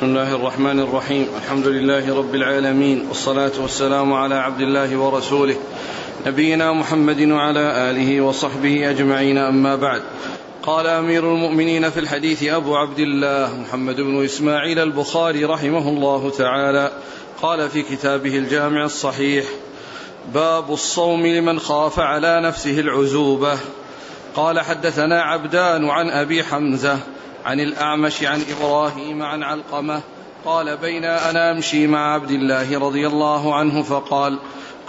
بسم الله الرحمن الرحيم. الحمد لله رب العالمين والصلاة والسلام على عبد الله ورسوله نبينا محمد وعلى آله وصحبه أجمعين أما بعد. قال أمير المؤمنين في الحديث أبو عبد الله محمد بن إسماعيل البخاري رحمه الله تعالى قال في كتابه الجامع الصحيح باب الصوم لمن خاف على نفسه العزوبة. قال حدثنا عبدان عن أبي حمزة عن الأعمش عن إبراهيم عن علقمة قال بين أنا أمشي مع عبد الله رضي الله عنه فقال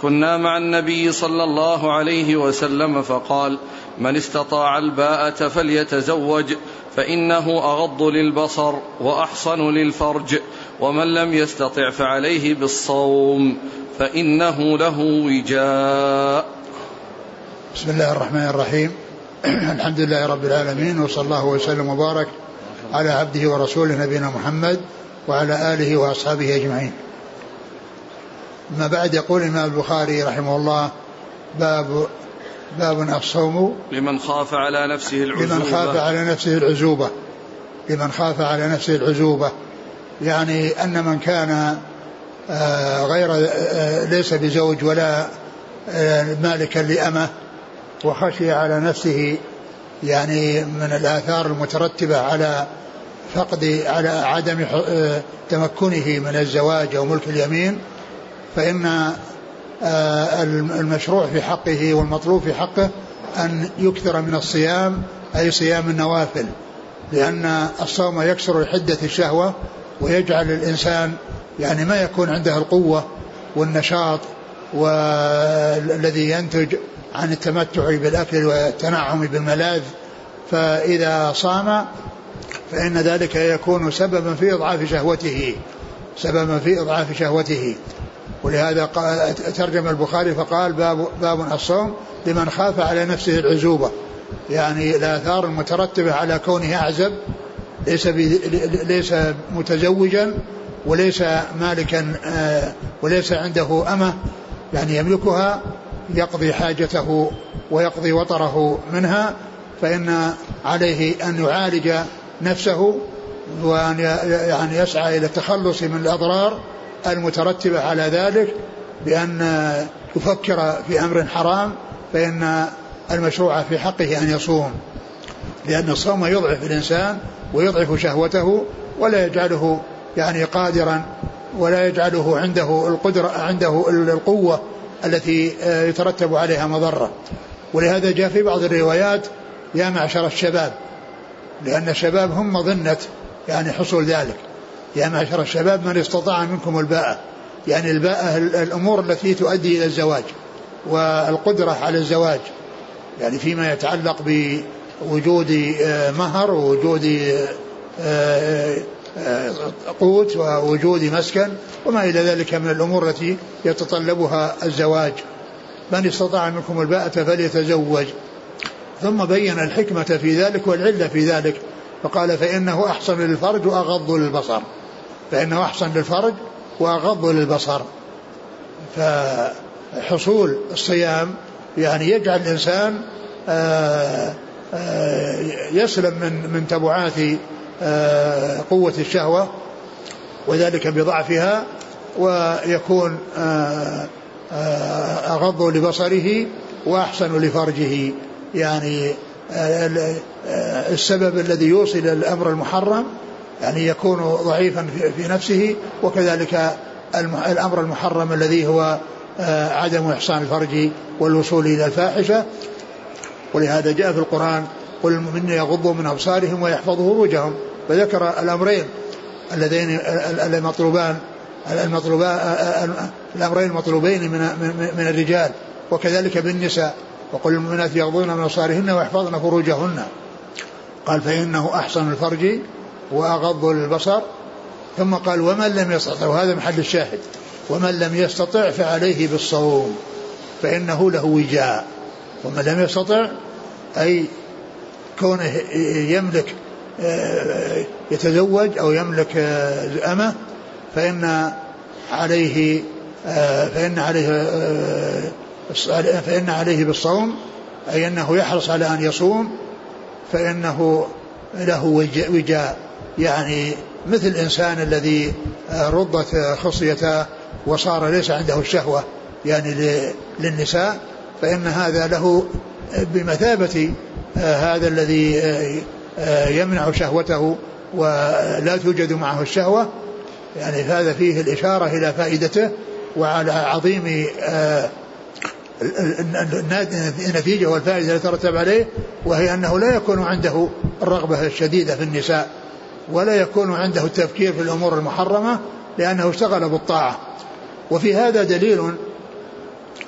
كنا مع النبي صلى الله عليه وسلم فقال من استطاع الباءة فليتزوج فإنه أغض للبصر وأحصن للفرج ومن لم يستطع فعليه بالصوم فإنه له وجاء. بسم الله الرحمن الرحيم. الحمد لله رب العالمين وصلى الله وسلم وبارك على عبده ورسوله نبينا محمد وعلى آله وأصحابه أجمعين. ما بعد يقول الإمام البخاري رحمه الله باب باب الصوم لمن خاف على نفسه العزوبة. لمن خاف على نفسه العزوبة. لمن خاف على نفسه العزوبة. يعني أن من كان آه، غير آه، ليس بزوج ولا آه، مالكا لأمه وخشي على نفسه يعني من الآثار المترتبة على فقد على عدم تمكنه من الزواج أو ملك اليمين فإن المشروع في حقه والمطلوب في حقه أن يكثر من الصيام أي صيام النوافل لأن الصوم يكسر حدة الشهوة ويجعل الإنسان يعني ما يكون عنده القوة والنشاط والذي ينتج عن التمتع بالأكل والتنعم بالملاذ فإذا صام فإن ذلك يكون سببا في إضعاف شهوته سببا في إضعاف شهوته. ولهذا ترجم البخاري فقال باب باب الصوم لمن خاف على نفسه العزوبة. يعني الآثار المترتبة على كونه أعزب ليس ليس متزوجا وليس مالكا آه، وليس عنده أمة يعني يملكها يقضي حاجته ويقضي وطره منها فإن عليه أن يعالج نفسه وأن يعني يسعى إلى التخلص من الأضرار المترتبة على ذلك بأن يفكر في أمر حرام فإن المشروع في حقه أن يصوم. لأن الصوم يضعف الإنسان ويضعف شهوته ولا يجعله يعني قادرا ولا يجعله عنده القدرة عنده القوة التي آه، يترتب عليها مضرة. ولهذا جاء في بعض الروايات يا معشر الشباب لأن الشباب هم مظنة يعني حصول ذلك. يا معشر الشباب من استطاع منكم الباءة يعني الباءة الأمور التي تؤدي إلى الزواج والقدرة على الزواج. يعني فيما يتعلق بوجود آه، مهر ووجود آه، قوت ووجود مسكن وما إلى ذلك من الأمور التي يتطلبها الزواج. من استطاع منكم الباءة فليتزوج. ثم بين الحكمة في ذلك والعلة في ذلك. فقال فإنه أحسن للفرج وأغض للبصر. فإنه أحسن للفرج وأغض للبصر. فحصول الصيام يعني يجعل الإنسان آه، آه، يسلم من من تبعات قوة الشهوة وذلك بضعفها ويكون أغض لبصره وأحسن لفرجه. يعني السبب الذي يوصل الأمر المحرم يعني يكون ضعيفا في نفسه وكذلك الأمر المحرم الذي هو آه، عدم إحصان الفرج والوصول إلى الفاحشة. ولهذا جاء في القرآن قل المؤمنين يغضوا من أبصارهم ويحفظوا فروجهم فذكر الأمرين اللذين المطلوبان المطلوبان الأمرين المطلوبين من من الرجال وكذلك بالنساء. وقل المؤمنات يغضون من أبصارهن ويحفظن فروجهن. قال فإنه أحسن الفرج وأغض للبصر ثم قال ومن لم يستطع وهذا محل الشاهد. ومن لم يستطع فعليه بالصوم فإنه له وجاء. ومن لم يستطع أي كونه يملك يتزوج أو يملك آه، أمة فإن عليه آه، فإن عليه فإن عليه بالصوم أي أنه يحرص على أن يصوم فإنه له وجاء. يعني مثل الإنسان الذي رضت خصيته وصار ليس عنده الشهوة يعني للنساء فإن هذا له بمثابة هذا الذي يمنع شهوته ولا توجد معه الشهوة. يعني هذا فيه الإشارة إلى فائدته وعلى عظيم النتيجة والفائدة التي ترتب عليه وهي أنه لا يكون عنده الرغبة الشديدة في النساء ولا يكون عنده التفكير في الأمور المحرمة لأنه اشتغل بالطاعة. وفي هذا دليل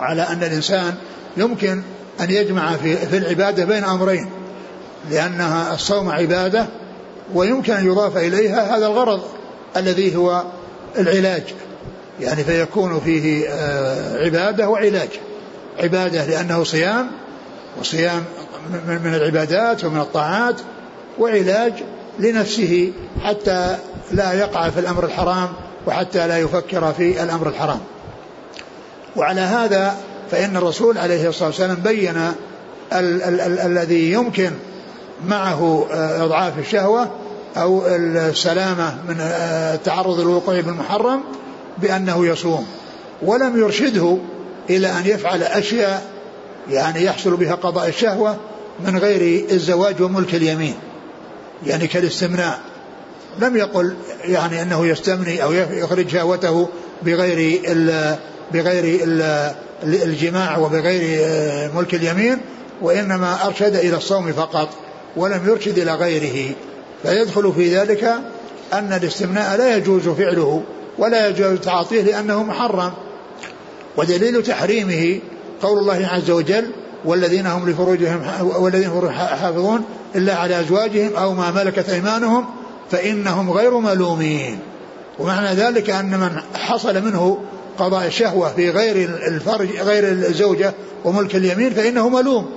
على أن الإنسان يمكن أن يجمع في, في العبادة بين أمرين. لأنها الصوم عبادة ويمكن أن يضاف إليها هذا الغرض الذي هو العلاج. يعني فيكون فيه آه، عبادة وعلاج. عبادة لأنه صيام وصيام من العبادات ومن الطاعات وعلاج لنفسه حتى لا يقع في الأمر الحرام وحتى لا يفكر في الأمر الحرام. وعلى هذا فإن الرسول عليه الصلاة والسلام بين ال- ال- ال- الذي يمكن معه آه، إضعاف الشهوة أو السلامة من آه، التعرض للوقوع بالمحرم بأنه يصوم. ولم يرشده إلى أن يفعل أشياء يعني يحصل بها قضاء الشهوة من غير الزواج وملك اليمين يعني كالاستمناء. لم يقل يعني أنه يستمني أو يخرج شهوته بغير ال بغير ال الجماع وبغير آه، ملك اليمين وإنما أرشد إلى الصوم فقط. ولم يرشد إلى غيره فيدخل في ذلك أن الاستمناء لا يجوز فعله ولا يجوز تعاطيه لأنه محرم. ودليل تحريمه قول الله عز وجل والذين هم لفروجهم والذين هم حافظون إلا على أزواجهم أو ما ملكت أيمانهم فإنهم غير ملومين. ومعنى ذلك أن من حصل منه قضاء الشهوة في غير الفرج غير الزوجة وملك اليمين فإنه ملوم.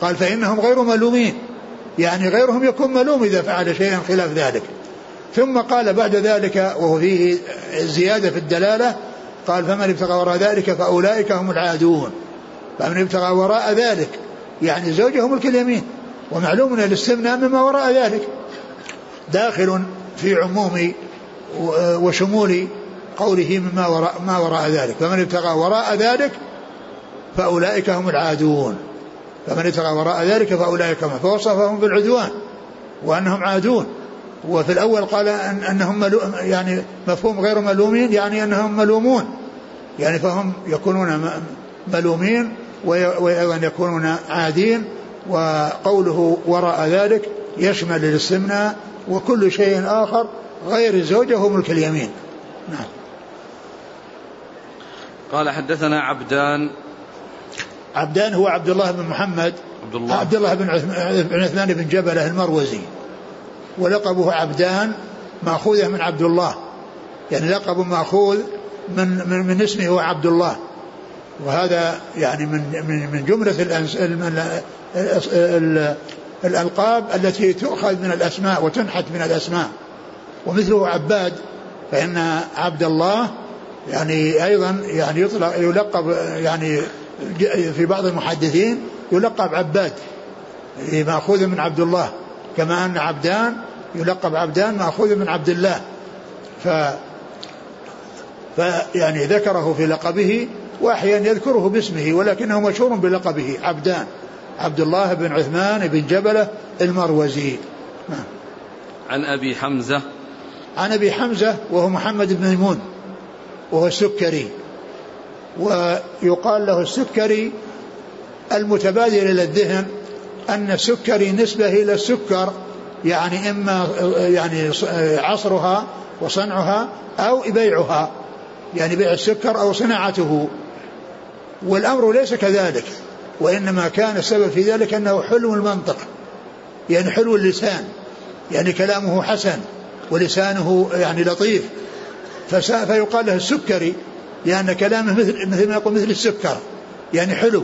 قال فإنهم غير ملومين. يعني غيرهم يكون ملوم إذا فعل شيئا خلاف ذلك. ثم قال بعد ذلك وهو فيه زيادة في الدلالة قال فمن ابتغى وراء ذلك فأولئك هم العادون. فمن ابتغى وراء ذلك يعني زوجه ملك اليمين ومعلوم أن الاستمناء مما وراء ذلك. داخل في عموم وشمول قوله مما وراء ما وراء ذلك. فمن ابتغى وراء ذلك فأولئك هم العادون. فمن ابتغى وراء ذلك فأولئك هم فوصفهم بالعدوان وأنهم عادون. وفي الأول قال أن أنهم يعني مفهوم غير ملومين يعني أنهم ملومون. يعني فهم يكونون ملومين وأيضا يكونون عادين وقوله وراء ذلك يشمل الاستمناء وكل شيء آخر غير الزوجة هو ملك اليمين. نعم. قال حدثنا عبدان عبدان هو عبد الله بن محمد عبد الله عبد الله بن عثمان بن جبله المروزي. ولقبه عبدان مأخوذة من عبد الله يعني لقب مأخوذ من من, من اسمه هو عبد الله وهذا يعني من من من جملة الأنس الألقاب التي تؤخذ من الأسماء وتنحت من الأسماء. ومثله عباد فإن عبد الله يعني أيضا يعني يطلق يلقب يعني في بعض المحدثين يلقب عباد مأخوذ من عبد الله كما أن عبدان يلقب عبدان مأخوذ من عبد الله. ف فيعني ذكره في لقبه وأحيانا يذكره باسمه ولكنه مشهور بلقبه عبدان عبد الله بن عثمان بن جبلة المروزي. عن أبي حمزة. عن أبي حمزة وهو محمد بن ميمون وهو السكري. ويقال له السكري المتبادر إلى الذهن أن السكري نسبة إلى السكر يعني إما يعني عصرها وصنعها أو بيعها يعني بيع السكر أو صناعته. والأمر ليس كذلك وإنما كان السبب في ذلك أنه حلو المنطق يعني حلو اللسان يعني كلامه حسن ولسانه يعني لطيف. فيقال له السكري لأن كلامه مثل مثل ما يقول مثل السكر يعني حلو.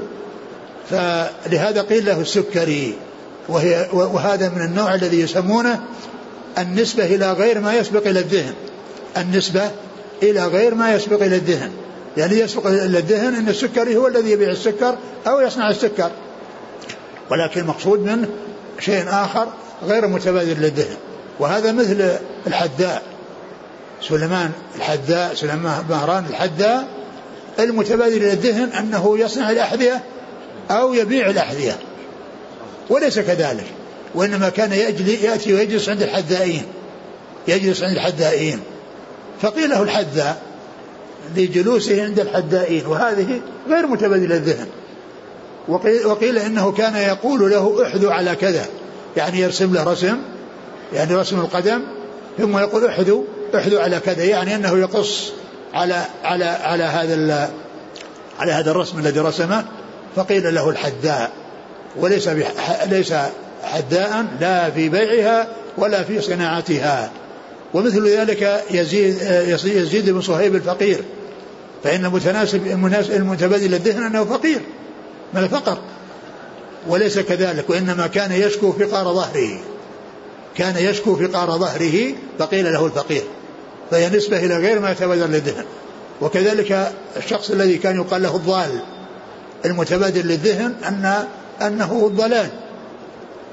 فلهذا قيل له السكري وهي وهذا من النوع الذي يسمونه النسبة إلى غير ما يسبق إلى الذهن. النسبة إلى غير ما يسبق إلى الذهن. يعني يسبق إلى الذهن أن السكري هو الذي يبيع السكر أو يصنع السكر. ولكن المقصود منه شيء آخر غير متبادل للذهن. وهذا مثل الحداء. سليمان الحذاء سليمان مهران الحذاء المتبادل إلى الذهن أنه يصنع الأحذية أو يبيع الأحذية. وليس كذلك وإنما كان يأتي ويجلس عند الحذائين. يجلس عند الحذائين. فقيل له الحذاء لجلوسه عند الحذائين وهذه غير متبادل الذهن. وقيل, وقيل إنه كان يقول له احذو على كذا يعني يرسم له رسم يعني رسم القدم ثم يقول احذو احذو على كذا يعني أنه يقص على على على هذا على هذا الرسم الذي رسمه فقيل له الحذاء. وليس ليس حذاء لا في بيعها ولا في صناعتها. ومثل ذلك يزيد يزيد بن صهيب الفقير. فإن المتناسب المتبادل الذهن أنه فقير من الفقر. وليس كذلك وإنما كان يشكو فقار ظهره. كان يشكو فقار ظهره فقيل له الفقير فهي نسبة إلى غير ما يتبادل للذهن. وكذلك الشخص الذي كان يقال له الضال المتبادل للذهن أن أنه الضلال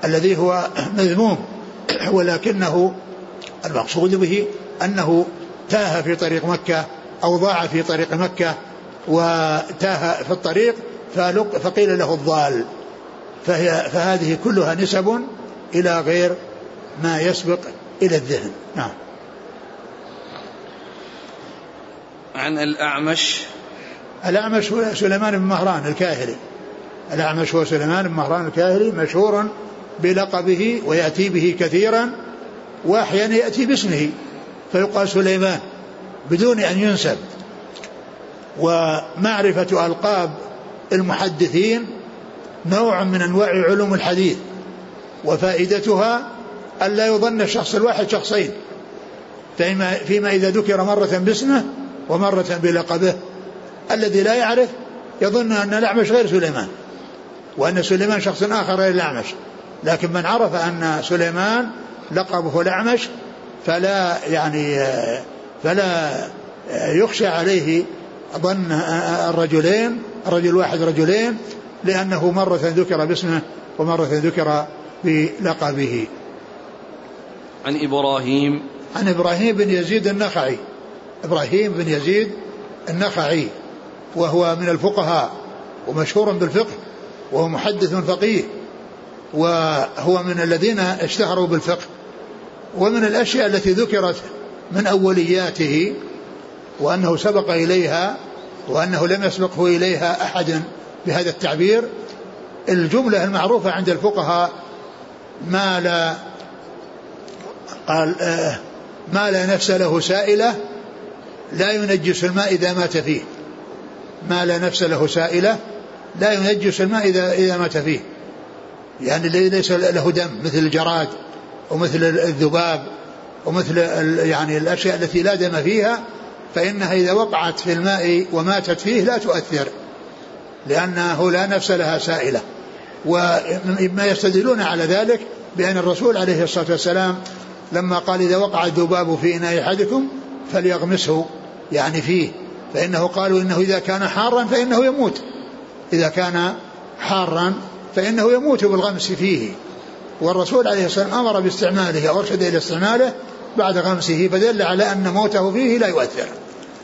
الذي هو مذموم ولكنه المقصود به أنه تاه في طريق مكة أو ضاع في طريق مكة وتاه في الطريق فقيل له الضال. فهي فهذه كلها نسب إلى غير ما يسبق إلى الذهن. نعم. عن الأعمش. الأعمش هو سليمان بن مهران الكاهلي. الأعمش هو سليمان بن مهران الكاهلي مشهور بلقبه ويأتي به كثيرا وأحيانا يأتي باسمه. فيقال سليمان بدون أن ينسب. ومعرفة ألقاب المحدثين نوع من أنواع علوم الحديث وفائدتها ألا يظن الشخص الواحد شخصين فيما, فيما إذا ذكر مرة باسمه ومرة بلقبه. الذي لا يعرف يظن أن الأعمش غير سليمان وأن سليمان شخص آخر غير الأعمش. لكن من عرف أن سليمان لقبه الأعمش فلا يعني فلا يخشى عليه ظن الرجلين رجل واحد رجلين لأنه مرة ذكر باسمه ومرة ذكر بلقبه. عن إبراهيم. عن إبراهيم بن يزيد النخعي. إبراهيم بن يزيد النخعي. وهو من الفقهاء ومشهور بالفقه وهو محدث فقيه وهو من الذين اشتهروا بالفقه. ومن الأشياء التي ذكرت من أولياته وأنه سبق إليها وأنه لم يسبقه إليها أحد بهذا التعبير الجملة المعروفة عند الفقهاء ما لا قال آه ما لا نفس له سائلة لا ينجس الماء إذا مات فيه. ما لا نفس له سائلة لا ينجس الماء إذا إذا مات فيه. يعني ليس له دم مثل الجراد ومثل الذباب ومثل يعني الأشياء التي لا دم فيها فإنها إذا وقعت في الماء وماتت فيه لا تؤثر لأنه لا نفس لها سائلة. وما يستدلون على ذلك بأن الرسول عليه الصلاة والسلام لما قال إذا وقع الذباب في إناء أحدكم فليغمسه يعني فيه فإنه قالوا إنه إذا كان حارا فإنه يموت. إذا كان حارا فإنه يموت بالغمس فيه. والرسول عليه الصلاة والسلام أمر باستعماله أو أرشد إلى استعماله بعد غمسه فدل على أن موته فيه لا يؤثر.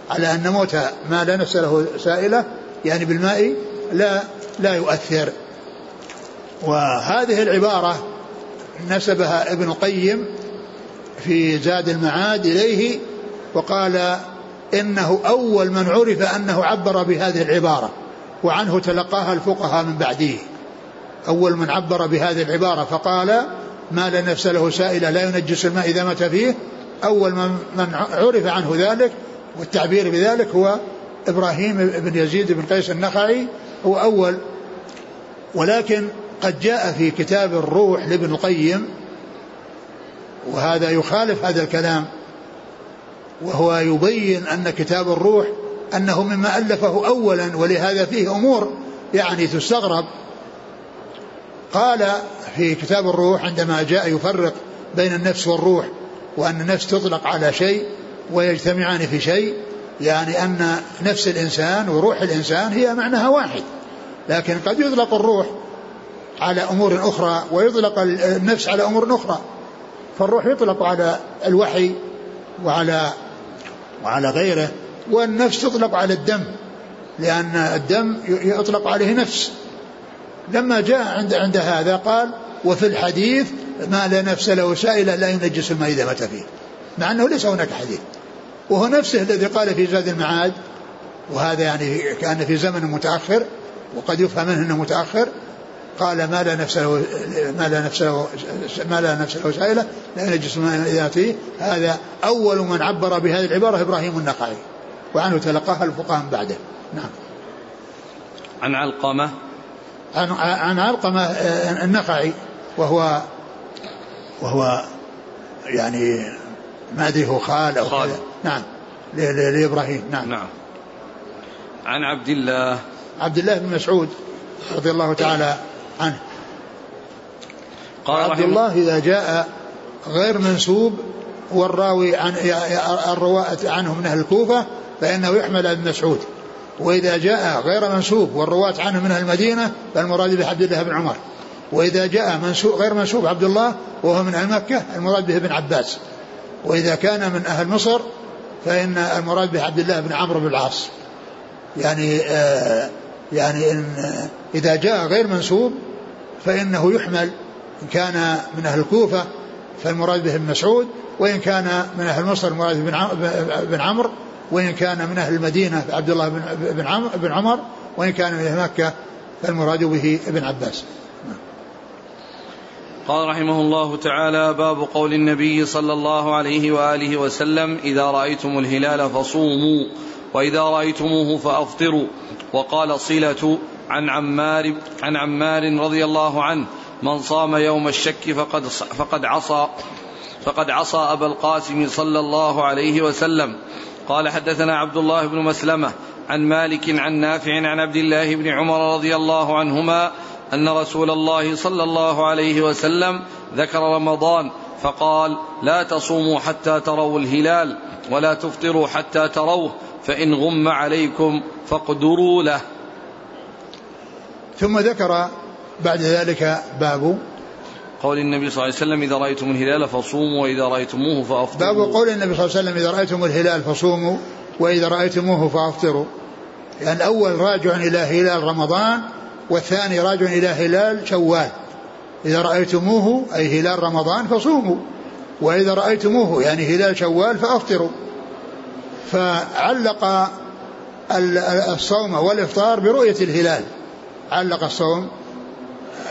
على أن موت ما لا نفس له سائلة يعني بالماء لا لا يؤثر. وهذه العبارة نسبها ابن القيم في زاد المعاد إليه وقال إنه أول من عرف أنه عبر بهذه العبارة وعنه تلقاها الفقهاء من بعده أول من عبر بهذه العبارة فقال ما لا نفس له سائلة لا ينجس الماء إذا مات فيه. أول من, عرف عنه ذلك والتعبير بذلك هو إبراهيم بن يزيد بن قيس النخعي هو أول. ولكن قد جاء في كتاب الروح لابن القيم وهذا يخالف هذا الكلام وهو يبين أن كتاب الروح أنه مما ألفه أولا ولهذا فيه أمور يعني تستغرب. قال في كتاب الروح عندما جاء يفرق بين النفس والروح وأن النفس تطلق على شيء ويجتمعان في شيء يعني أن نفس الإنسان وروح الإنسان هي معناها واحد. لكن قد يطلق الروح على أمور أخرى ويطلق النفس على أمور أخرى. فالروح يطلق على الوحي وعلى وعلى غيره والنفس تطلق على الدم لأن الدم يطلق عليه نفس. لما جاء عند عند هذا قال وفي الحديث ما لا نفس له سائلة لا ينجس الماء إذا مات فيه. مع أنه ليس هناك حديث. وهو نفسه الذي قال في زاد المعاد وهذا يعني كان في زمن متأخر وقد يفهم منه إنه متأخر قال ما لا نفس له ما لا نفس له ما لا نفس له سائلة لا ينجس الماء اذا فيه هذا أول من عبر بهذه العبارة إبراهيم النخعي وعنه تلقاها الفقهاء بعده. نعم. عن علقمة. عن عن علقمة آه، النخعي وهو وهو يعني ما أدري هو خال أو خال. نعم. لإبراهيم. نعم. نعم. عن عبد الله. عبد الله بن مسعود رضي الله تعالى عنه. قال عبد الله إذا جاء غير منسوب والراوي عن الرواة عنه من أهل الكوفة فإنه يحمل ابن مسعود. وإذا جاء غير منسوب والرواة عنه من أهل المدينة فالمراد به عبد الله بن عمر. وإذا جاء منسوب غير منسوب عبد الله وهو من أهل مكة المراد به ابن عباس. وإذا كان من أهل مصر فإن المراد به عبد الله بن عمرو بن العاص. يعني آه يعني إن إذا جاء غير منسوب فإنه يحمل إن كان من أهل الكوفة فالمراد به ابن مسعود وإن كان من أهل مصر المراد بن عمرو وإن كان من أهل المدينة عبد الله بن بن عمر وإن كان من أهل مكة فالمراد به ابن عباس. قال رحمه الله تعالى باب قول النبي صلى الله عليه وآله وسلم إذا رأيتم الهلال فصوموا وإذا رأيتموه فأفطروا وقال صلة عن عمار عن عمار رضي الله عنه من صام يوم الشك فقد فقد عصى فقد عصى أبا القاسم صلى الله عليه وسلم. قال حدثنا عبد الله بن مسلمة عن مالك عن نافع عن عبد الله بن عمر رضي الله عنهما أن رسول الله صلى الله عليه وسلم ذكر رمضان فقال لا تصوموا حتى تروا الهلال ولا تفطروا حتى تروه فإن غم عليكم فاقدروا له. ثم ذكر بعد ذلك باب قول النبي صلى الله عليه وسلم إذا رأيتم الهلال فصوموا وإذا رأيتموه فأفطروا. باب قول النبي صلى الله عليه وسلم إذا رأيتم الهلال فصوموا وإذا رأيتموه فأفطروا. يعني الأول راجع إلى هلال رمضان والثاني راجع إلى هلال شوال. إذا رأيتموه أي هلال رمضان فصوموا وإذا رأيتموه يعني هلال شوال فأفطروا. فعلق الصوم والإفطار برؤية الهلال. علق الصوم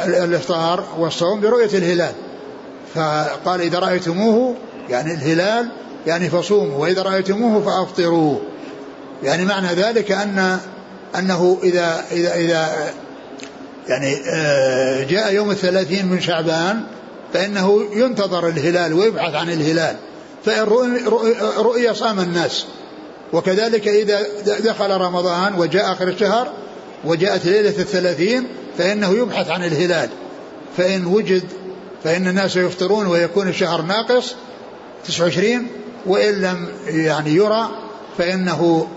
الإفطار والصوم برؤية الهلال. فقال إذا رأيتموه يعني الهلال يعني فصوموا وإذا رأيتموه فأفطروا. يعني معنى ذلك أن أنه إذا إذا إذا يعني آه، جاء يوم الثلاثين من شعبان فإنه ينتظر الهلال ويبحث عن الهلال. فإن رؤي صام الناس. وكذلك إذا دخل رمضان وجاء آخر الشهر وجاءت ليلة الثلاثين فإنه يبحث عن الهلال. فإن وجد فإن الناس يفطرون ويكون الشهر ناقص 29 وإن لم يعني يرى فإنه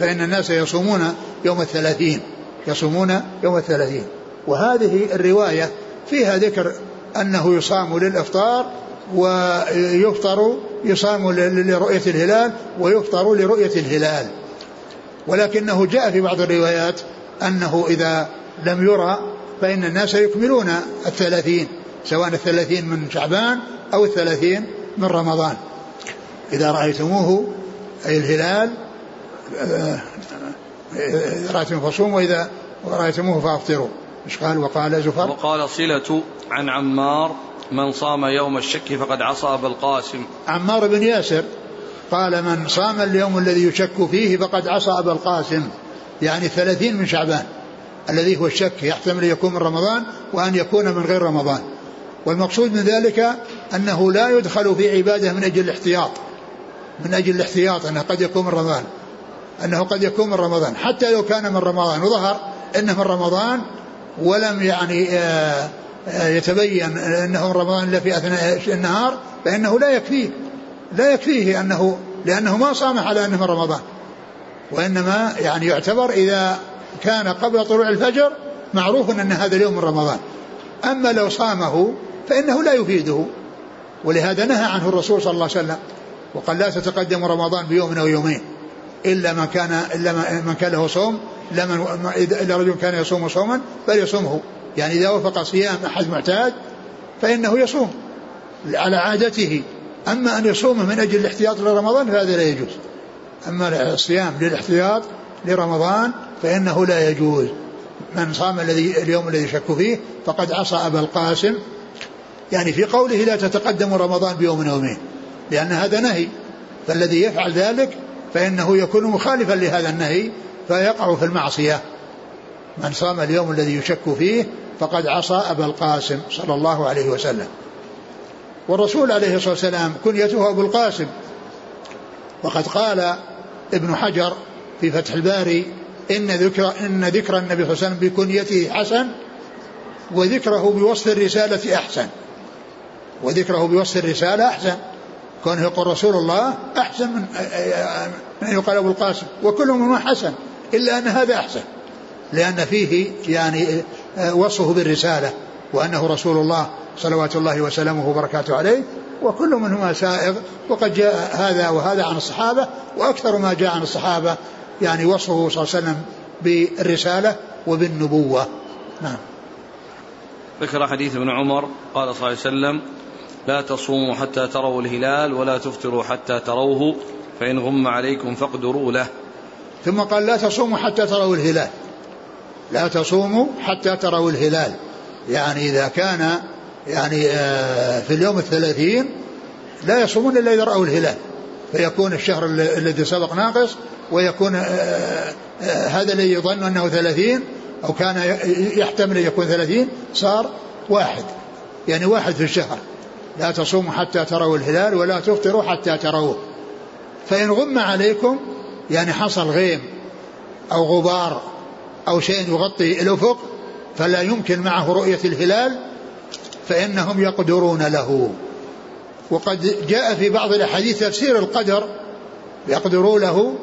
فإن الناس يصومون يوم الثلاثين يصومون يوم الثلاثين. وهذه الرواية فيها ذكر أنه يصام للإفطار ويفطر يصام لرؤية الهلال ويفطر لرؤية الهلال. ولكنه جاء في بعض الروايات أنه إذا لم يرى فإن الناس يكملون الثلاثين سواء الثلاثين من شعبان أو الثلاثين من رمضان. إذا رأيتموه أي الهلال آه، رأيتم فصوم وإذا رأيتموه فأفطروا. مش قال؟ وقال زفر. وقال صلة عن عمار من صام يوم الشك فقد عصى أبا القاسم عمار بن ياسر قال من صام اليوم الذي يشك فيه فقد عصى أبا القاسم. يعني ثلاثين من شعبان الذي هو الشك يحتمل أن يكون من رمضان وأن يكون من غير رمضان. والمقصود من ذلك أنه لا يدخل في عبادة من أجل الاحتياط من أجل الاحتياط أنه قد يكون من رمضان أنه قد يكون من رمضان. حتى لو كان من رمضان وظهر أنه من رمضان ولم يعني آه، آه، يتبين أنه من رمضان إلا في أثناء النهار فإنه لا يكفيه. لا يكفيه أنه لأنه ما صام على أنه من رمضان. وإنما يعني يعتبر إذا كان قبل طلوع الفجر معروف أن هذا اليوم من رمضان. أما لو صامه فإنه لا يفيده. ولهذا نهى عنه الرسول صلى الله عليه وسلم وقال لا تتقدم رمضان بيوم أو يومين إلا من كان إلا من كان له صوم إلا من إلا رجل كان يصوم صوما فليصومه. يعني إذا وفق صيام أحد معتاد فإنه يصوم على عادته. أما أن يصوم من أجل الاحتياط لرمضان فهذا لا يجوز. أما الصيام للاحتياط لرمضان فإنه لا يجوز. من صام الذي اليوم الذي شك فيه فقد عصى أبا القاسم. يعني في قوله لا تتقدم رمضان بيوم يومين لأن هذا نهي. فالذي يفعل ذلك فإنه يكون مخالفا لهذا النهي فيقع في المعصية. من صام اليوم الذي يشك فيه فقد عصى أبا القاسم صلى الله عليه وسلم. والرسول عليه الصلاة والسلام كنيته أبو القاسم. وقد قال ابن حجر في فتح الباري إن ذكر إن ذكر النبي صلى الله عليه وسلم بكنيته حسن وذكره بوصف الرسالة أحسن. وذكره بوصف الرسالة أحسن. كونه يقول رسول الله أحسن من من يقال أبو القاسم. وكل منهما حسن إلا أن هذا أحسن. لأن فيه يعني وصفه بالرسالة. وأنه رسول الله صلوات الله وسلامه وبركاته عليه وكل منهما سائغ وقد جاء هذا وهذا عن الصحابة وأكثر ما جاء عن الصحابة يعني وصفه صلى الله عليه وسلم بالرسالة وبالنبوة. نعم. ذكر حديث ابن عمر قال صلى الله عليه وسلم لا تصوموا حتى تروا الهلال ولا تفطروا حتى تروه فإن غم عليكم فاقدروا له. ثم قال لا تصوموا حتى تروا الهلال. لا تصوموا حتى تروا الهلال. يعني إذا كان يعني آه، في اليوم الثلاثين لا يصومون إلا إذا رأوا الهلال فيكون الشهر الذي سبق ناقص ويكون آه، آه، هذا الذي يظن أنه ثلاثين أو كان يحتمل أن يكون ثلاثين صار واحد يعني واحد في الشهر. لا تصوموا حتى تروا الهلال ولا تفطروا حتى تروه. فإن غم عليكم يعني حصل غيم أو غبار أو شيء يغطي الأفق فلا يمكن معه رؤية الهلال فإنهم يقدرون له. وقد جاء في بعض الأحاديث تفسير القدر يقدروا له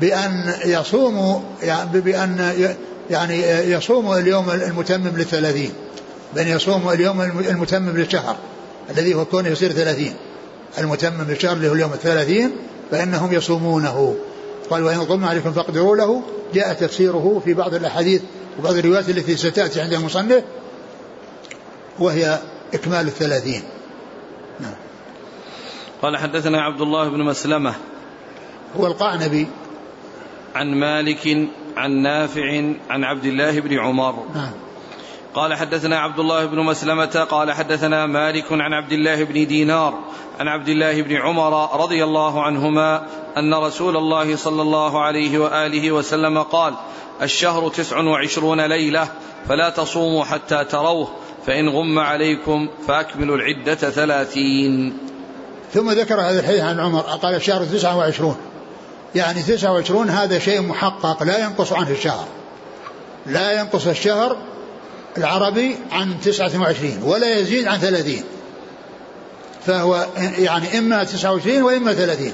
بأن يصوموا يعني بأن يعني يصوموا اليوم المتمم للثلاثين بأن يصوموا اليوم المتمم للشهر الذي هو كونه يصير ثلاثين. المتمم للشهر اللي هو اليوم الثلاثين فإنهم يصومونه. قال وإن ظلم عليكم فاقدروا له. جاء تفسيره في بعض الأحاديث وبعض الروايات التي ستأتي عند المصنف وهي إكمال الثلاثين. نعم. قال حدثنا عبد الله بن مسلمة. هو القعنبي. عن مالك عن نافع عن عبد الله بن عمر. نعم. قال حدثنا عبد الله بن مسلمة قال حدثنا مالك عن عبد الله بن دينار عن عبد الله بن عمر رضي الله عنهما أن رسول الله صلى الله عليه وآله وسلم قال الشهر تسع وعشرون ليلة فلا تصوموا حتى تروه فإن غم عليكم فأكملوا العدة ثلاثين. ثم ذكر هذا الحديث عن عمر قال الشهر تسعة وعشرون. يعني تسعة وعشرون هذا شيء محقق لا ينقص عنه الشهر. لا ينقص الشهر العربي عن تسعة وعشرين ولا يزيد عن ثلاثين. فهو يعني إما تسعة وعشرين وإما ثلاثين.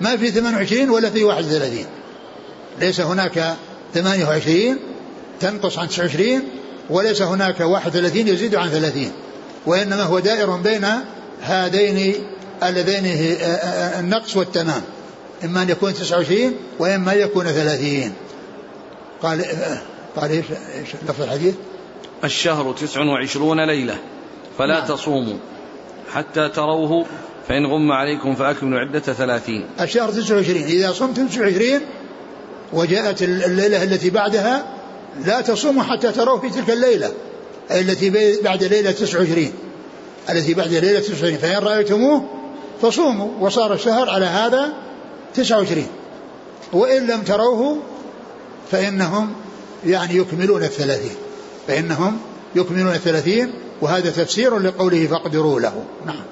ما في ثمان وعشرين ولا في واحد وثلاثين. ليس هناك ثمانية وعشرين تنقص عن تسعة وعشرين وليس هناك واحد وثلاثين يزيد عن ثلاثين. وإنما هو دائر بين هذين اللذين النقص والتمام. إما أن يكون تسعة وعشرين وإما أن يكون ثلاثين. قال قال إيش لفظ الحديث؟ الشهر تسع وعشرون ليلة فلا نعم. تصوموا. حتى تروه فإن غم عليكم فأكملوا عدة ثلاثين. الشهر تسع وعشرين إذا صمت تسع وعشرين وجاءت الليلة التي بعدها لا تصوموا حتى تروه في تلك الليلة التي بعد ليلة تسع وعشرين التي بعد ليلة تسع وعشرين فإن رأيتموه فصوموا وصار الشهر على هذا تسع وعشرين وإن لم تروه فإنهم يعني يكملون الثلاثين. فإنهم يكملون الثلاثين وهذا تفسير لقوله فاقدروا له. نعم.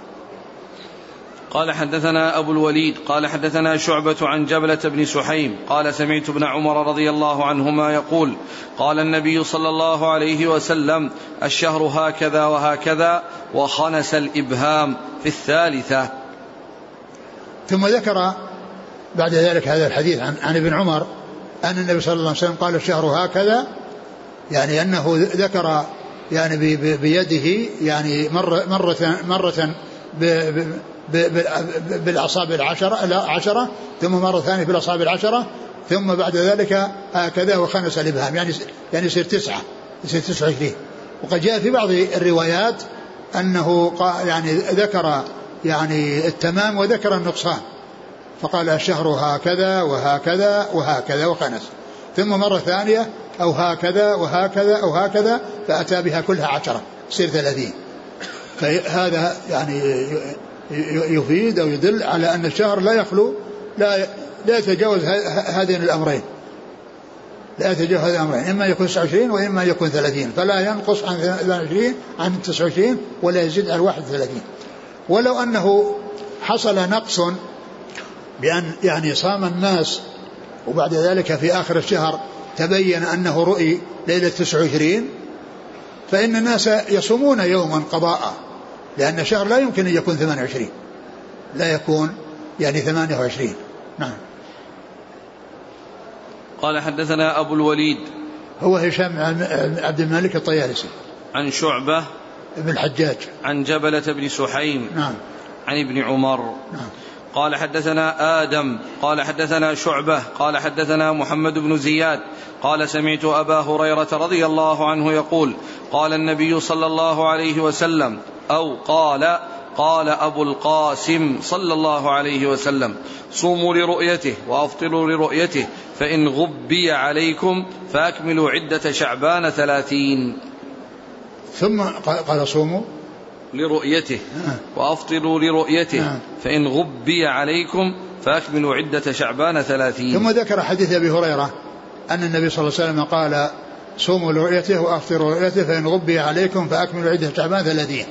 قال حدثنا أبو الوليد قال حدثنا شعبة عن جبلة بن سحيم قال سمعت ابن عمر رضي الله عنهما يقول قال النبي صلى الله عليه وسلم الشهر هكذا وهكذا وخنس الإبهام في الثالثة. ثم ذكر بعد ذلك هذا الحديث عن, عن ابن عمر أن النبي صلى الله عليه وسلم قال الشهر هكذا يعني أنه ذكر يعني بيده يعني مرة مرة مرة بالأصابع العشرة لا عشرة ثم مرة ثانية بالأصابع العشرة ثم بعد ذلك هكذا وخمس الإبهام يعني يعني يصير تسعة يصير تسعة وعشرين. وقد جاء في بعض الروايات أنه يعني ذكر يعني التمام وذكر النقصان فقال الشهر هكذا وهكذا وهكذا وخنس. ثم مرة ثانية أو هكذا وهكذا أو هكذا فأتى بها كلها عشرة تصير ثلاثين. فهذا يعني يفيد أو يدل على أن الشهر لا يخلو لا لا يتجاوز هذين الأمرين. لا يتجاوز هذين الأمرين. إما يكون 29 وإما يكون 30 فلا ينقص عن 22 عن 29 ولا يزيد عن 31 ولو أنه حصل نقص بأن يعني صام الناس وبعد ذلك في آخر الشهر تبين أنه رؤي ليلة 29 فإن الناس يصومون يوما قضاء. لأن الشهر لا يمكن أن يكون 28 لا يكون يعني 28 نعم. قال حدثنا أبو الوليد. هو هشام عبد الملك الطيالسي. عن شعبة. بن الحجاج. عن جبلة بن سحيم. نعم. عن ابن عمر. نعم. قال حدثنا آدم. قال حدثنا شعبة. قال حدثنا محمد بن زياد. قال سمعت أبا هريرة رضي الله عنه يقول قال النبي صلى الله عليه وسلم أو قال قال أبو القاسم صلى الله عليه وسلم صوموا لرؤيته وأفطروا لرؤيته فإن غبي عليكم فأكملوا عدة شعبان ثلاثين ثم قال صوموا لرؤيته نعم. وأفطروا لرؤيته نعم. فإن غبي عليكم فأكملوا عدة شعبان ثلاثين ثم ذكر حديث أبي هريرة أن النبي صلى الله عليه وسلم قال صوموا لرؤيته وأفطروا لرؤيته فإن غبي عليكم فأكملوا عدة شعبان ثلاثين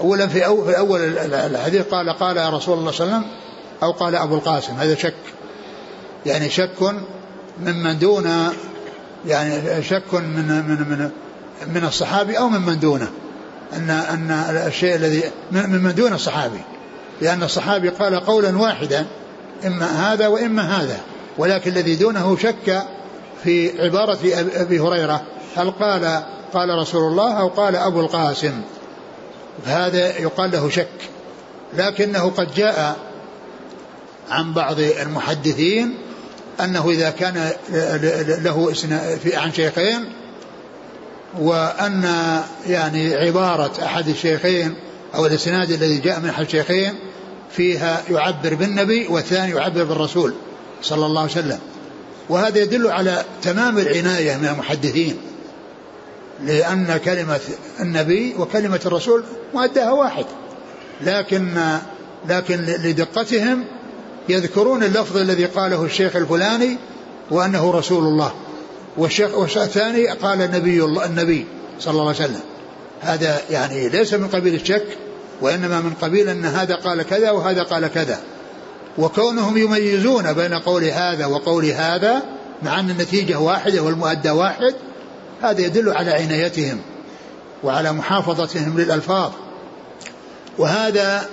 أولا في أول, في أول الحديث قال قال رسول الله صلى الله عليه وسلم أو قال أبو القاسم. هذا شك. يعني شك ممن دون يعني شك من من من من الصحابي أو ممن دونه. أن أن الشيء الذي ممن دون الصحابي. لأن الصحابي قال قولا واحدا إما هذا وإما هذا. ولكن الذي دونه شك في عبارة أبي هريرة. هل قال قال رسول الله أو قال أبو القاسم؟ فهذا يقال له شك لكنه قد جاء عن بعض المحدثين أنه إذا كان له عن شيخين وأن يعني عبارة أحد الشيخين أو الإسناد الذي جاء من أحد الشيخين فيها يعبر بالنبي والثاني يعبر بالرسول صلى الله عليه وسلم. وهذا يدل على تمام العناية من المحدثين. لأن كلمة النبي وكلمة الرسول مؤداها واحد. لكن لكن لدقتهم يذكرون اللفظ الذي قاله الشيخ الفلاني وأنه رسول الله. والشيخ والثاني قال النبي الله النبي صلى الله عليه وسلم. هذا يعني ليس من قبيل الشك وإنما من قبيل أن هذا قال كذا وهذا قال كذا. وكونهم يميزون بين قول هذا وقول هذا مع أن النتيجة واحدة والمؤدى واحد هذا يدل على عنايتهم وعلى محافظتهم للألفاظ. وهذا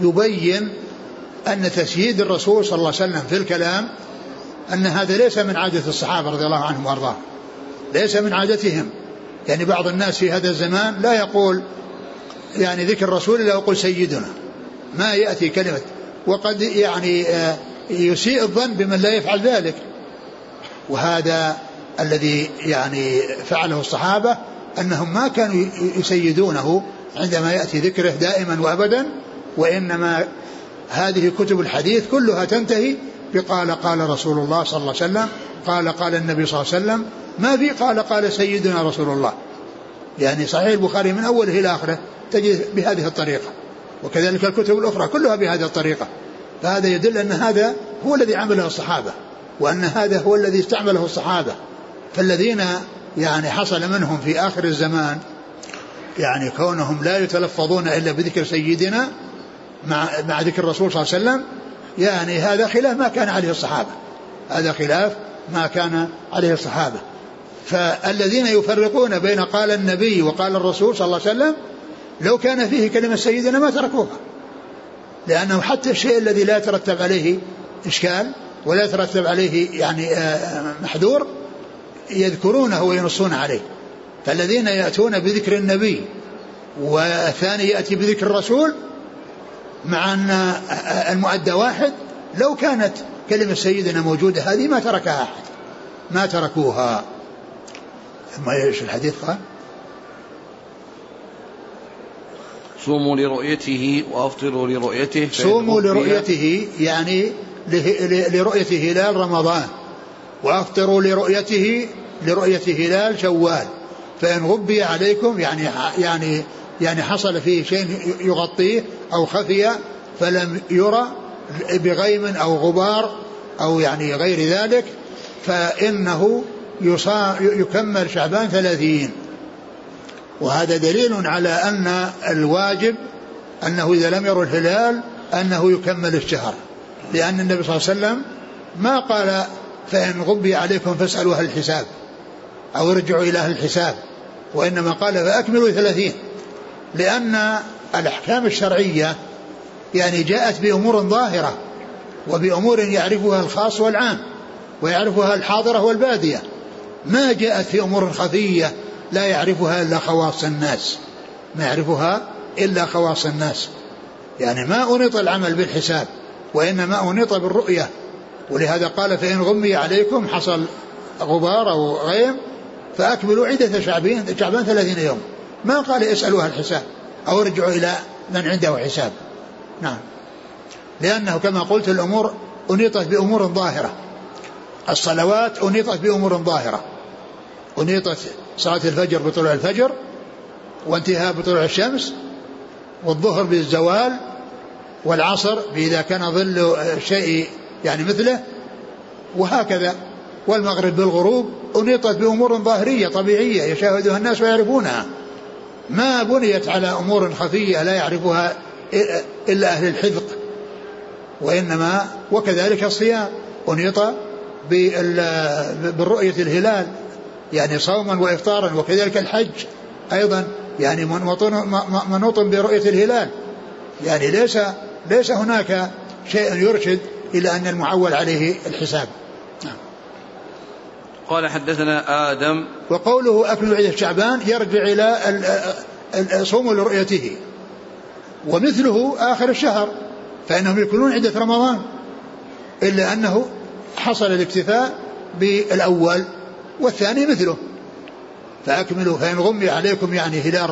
يبين أن تسييد الرسول صلى الله عليه وسلم في الكلام أن هذا ليس من عادة الصحابة رضي الله عنهم وأرضاهم. ليس من عادتهم. يعني بعض الناس في هذا الزمان لا يقول يعني ذكر الرسول إلا يقول سيدنا. ما يأتي كلمة. وقد يعني آه، يسيء الظن بمن لا يفعل ذلك. وهذا الذي يعني فعله الصحابة أنهم ما كانوا يسيدونه عندما يأتي ذكره دائما وأبدا وإنما هذه كتب الحديث كلها تنتهي بقال قال رسول الله صلى الله عليه وسلم قال قال النبي صلى الله عليه وسلم ما في قال قال سيدنا رسول الله. يعني صحيح البخاري من أوله إلى آخره تجد بهذه الطريقة وكذلك الكتب الأخرى كلها بهذه الطريقة. فهذا يدل أن هذا هو الذي عمله الصحابة وأن هذا هو الذي استعمله الصحابة. فالذين يعني حصل منهم في آخر الزمان يعني كونهم لا يتلفظون إلا بذكر سيدنا مع مع ذكر الرسول صلى الله عليه وسلم يعني هذا خلاف ما كان عليه الصحابة. هذا خلاف ما كان عليه الصحابة. فالذين يفرقون بين قال النبي وقال الرسول صلى الله عليه وسلم لو كان فيه كلمة سيدنا ما تركوها. لأنه حتى الشيء الذي لا يترتب عليه إشكال ولا يترتب عليه يعني آه، محذور يذكرونه وينصون عليه. فالذين يأتون بذكر النبي والثاني يأتي بذكر الرسول مع أن المؤدى واحد لو كانت كلمة سيدنا موجودة هذه ما تركها أحد ما تركوها. ما إيش الحديث؟ قال؟ صوموا لرؤيته وأفطروا لرؤيته صوموا لرؤيته يعني لرؤية هلال رمضان. وأفطروا لرؤيته لرؤية هلال شوال. فإن غبي عليكم يعني يعني يعني حصل فيه شيء يغطيه أو خفي فلم يرى بغيم أو غبار أو يعني غير ذلك فإنه يكمل شعبان ثلاثين. وهذا دليل على أن الواجب أنه إذا لم يروا الهلال أنه يكمل الشهر. لأن النبي صلى الله عليه وسلم ما قال فإن غبي عليكم فاسألوا أهل الحساب أو ارجعوا إلى أهل الحساب. وإنما قال فأكملوا ثلاثين. لأن الأحكام الشرعية يعني جاءت بأمور ظاهرة وبأمور يعرفها الخاص والعام ويعرفها الحاضرة والبادية. ما جاءت في أمور خفية لا يعرفها إلا خواص الناس. ما يعرفها إلا خواص الناس. يعني ما أنط العمل بالحساب وإنما أنط بالرؤية. ولهذا قال فإن غمي عليكم حصل غبار أو غيم فأكملوا عدة شعبين شعبان ثلاثين يوم. ما قال اسألوها الحساب أو ارجعوا إلى من عنده حساب. نعم. لأنه كما قلت الأمور أنيطت بأمور ظاهرة. الصلوات أنيطت بأمور ظاهرة. أنيطت صلاة الفجر بطلوع الفجر وانتهاء بطلوع الشمس والظهر بالزوال والعصر إذا كان ظل شيء يعني مثله وهكذا. والمغرب بالغروب أنيطت بأمور ظاهرية طبيعية يشاهدها الناس ويعرفونها. ما بنيت على أمور خفية لا يعرفها إلا أهل الحذق. وإنما وكذلك الصيام. أنيط بالرؤية الهلال يعني صوما وإفطارا وكذلك الحج أيضا. يعني منوط برؤية الهلال. يعني ليس ليس هناك شيء يرشد إلى أن المعول عليه الحساب. نعم. قال حدثنا آدم. وقوله أكمل عدة شعبان يرجع إلى صوم لرؤيته. ومثله آخر الشهر فإنهم يكونون عدة رمضان إلا أنه حصل الاكتفاء بالأول والثاني مثله. فأكملوا فإن غمي عليكم يعني هلال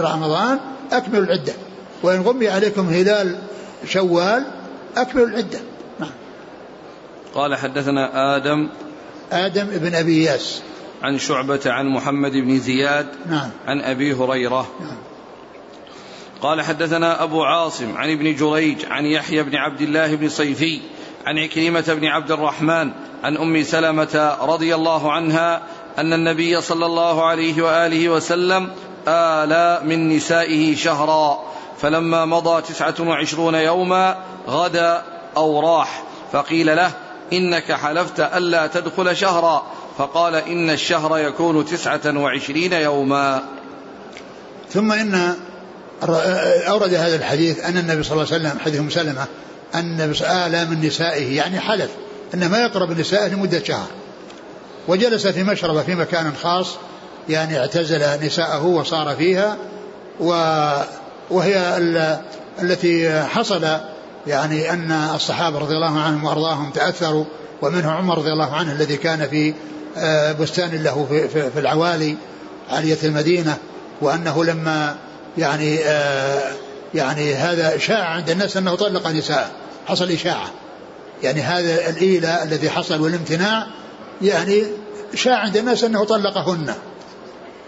رمضان أكملوا العدة. وإن غمي عليكم هلال شوال أكملوا العدة. قال حدثنا آدم آدم بن أبي ياس. عن شعبة عن محمد بن زياد نعم. عن أبي هريرة. نعم. قال حدثنا أبو عاصم عن ابن جريج عن يحيى بن عبد الله بن صيفي عن عكرمة بن عبد الرحمن عن أم سلمة رضي الله عنها أن النبي صلى الله عليه وآله وسلم آلى من نسائه شهرا فلما مضى تسعة وعشرون يوما غدا أو راح فقيل له إنك حلفت ألا تدخل شهرا. فقال إن الشهر يكون تسعة وعشرين يوما. ثم إن أورد هذا الحديث أن النبي صلى الله عليه وسلم حديث مسلمة أن آلى من نسائه يعني حلف أنه ما يقرب نسائه لمدة شهر. وجلس في مشربة في مكان خاص يعني اعتزل نساءه وصار فيها و وهي التي حصل يعني أن الصحابة رضي الله عنهم وأرضاهم تأثروا ومنه عمر رضي الله عنه الذي كان في آه، بستان له في, العوالي عالية المدينة وأنه لما يعني آه، يعني هذا شاع عند الناس أنه طلق نساء حصل إشاعة. يعني هذا الإيلة الذي حصل والامتناع يعني شاع عند الناس أنه طلقهن.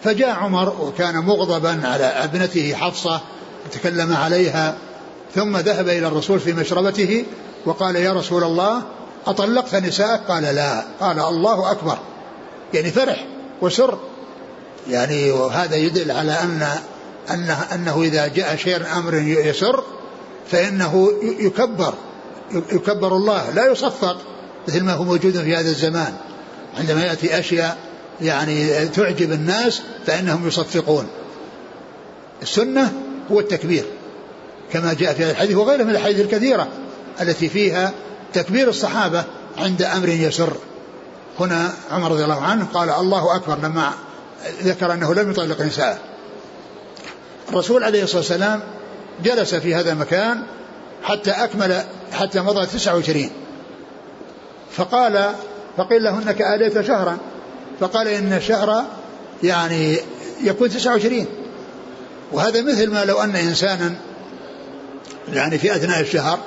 فجاء عمر وكان مغضبا على ابنته حفصة تكلم عليها ثم ذهب إلى الرسول في مشربته وقال يا رسول الله أطلقت نساءك؟ قال لا. قال الله أكبر. يعني فرح وسر. يعني وهذا يدل على أن أنه, أنه إذا جاء شيء أمر يسر فإنه يكبر. يكبر الله. لا يصفق مثل ما هو موجود في هذا الزمان. عندما يأتي أشياء يعني تعجب الناس فإنهم يصفقون. السنة هو التكبير. كما جاء في هذا الحديث وغيره من الأحاديث الكثيرة التي فيها تكبير الصحابة عند أمر يسر. هنا عمر رضي الله عنه قال الله أكبر لما ذكر أنه لم يطلق نساءه الرسول عليه الصلاة والسلام جلس في هذا المكان حتى أكمل حتى مضى 29 فقال فقيل له إنك آليت شهرا. فقال إن الشهر يعني يكون 29 وهذا مثل ما لو أن إنسانا يعني في أثناء الشهر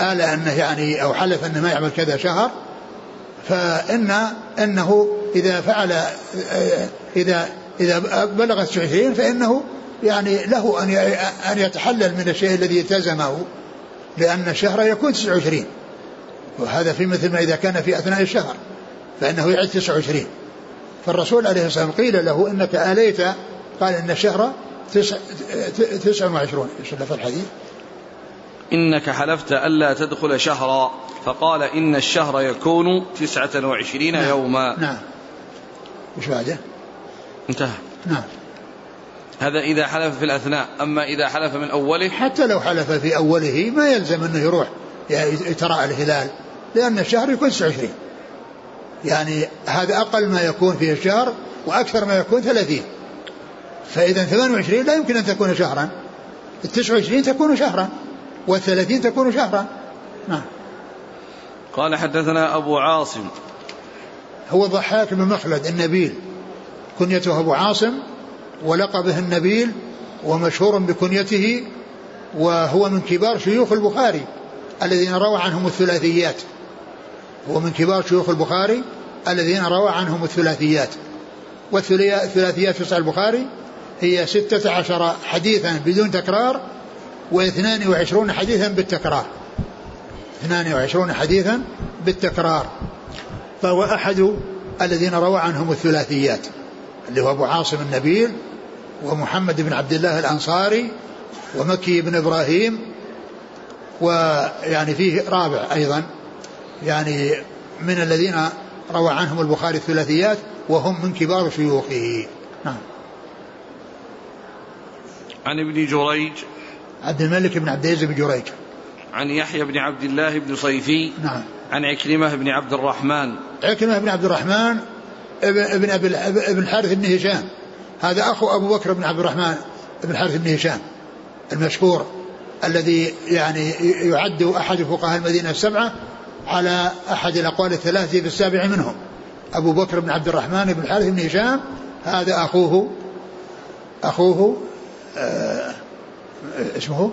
آل أنه يعني أو حلف أنه ما يعمل كذا شهر فإن إنه إذا فعل إذا إذا بلغ 29 فإنه يعني له أن أن يتحلل من الشيء الذي التزمه لأن الشهر يكون 29 وهذا في مثل ما إذا كان في أثناء الشهر فإنه يعد 29 فالرسول عليه الصلاة والسلام قيل له إنك آليت قال إن الشهر تسع, تسع وعشرون. إيش في الحديث؟ إنك حلفت ألا تدخل شهرا. فقال إن الشهر يكون تسعة وعشرين نعم. يوما. نعم. إيش بعده؟ انتهى. نعم. هذا إذا حلف في الأثناء. أما إذا حلف من أوله حتى لو حلف في أوله ما يلزم أنه يروح يتراءى الهلال لأن الشهر يكون 29 يعني هذا أقل ما يكون في الشهر وأكثر ما يكون 30 فإذا 28 لا يمكن أن تكون شهرا. ال 29 تكون شهرا. وال30 تكون شهرا. نعم. قال حدثنا أبو عاصم. هو ضحاك بن مخلد النبيل. كنيته أبو عاصم ولقبه النبيل ومشهور بكنيته وهو من كبار شيوخ البخاري الذين روى عنهم الثلاثيات. هو من كبار شيوخ البخاري الذين روى عنهم الثلاثيات. والثلاثيات في صحيح البخاري هي ستة عشر حديثا بدون تكرار واثنان وعشرون حديثا بالتكرار. اثنان وعشرون حديثا بالتكرار. فهو أحد الذين روى عنهم الثلاثيات اللي هو أبو عاصم النبيل ومحمد بن عبد الله الأنصاري ومكي بن إبراهيم ويعني فيه رابع أيضا. يعني من الذين روى عنهم البخاري الثلاثيات وهم من كبار شيوخه. نعم. عن ابن جريج عبد الملك بن عبد العزيز بن جريج. عن يحيى بن عبد الله بن صيفي. نعم. عن عكرمة بن عبد الرحمن. عكرمة بن عبد الرحمن ابن ابن ابن الحارث بن هشام. هذا أخو أبو بكر بن عبد الرحمن بن الحارث بن هشام المشهور الذي يعني يعد أحد فقهاء المدينة السبعة على أحد الأقوال الثلاثه بالسابع منهم. أبو بكر بن عبد الرحمن بن الحارث بن هشام هذا اخوه أخوه آه اسمه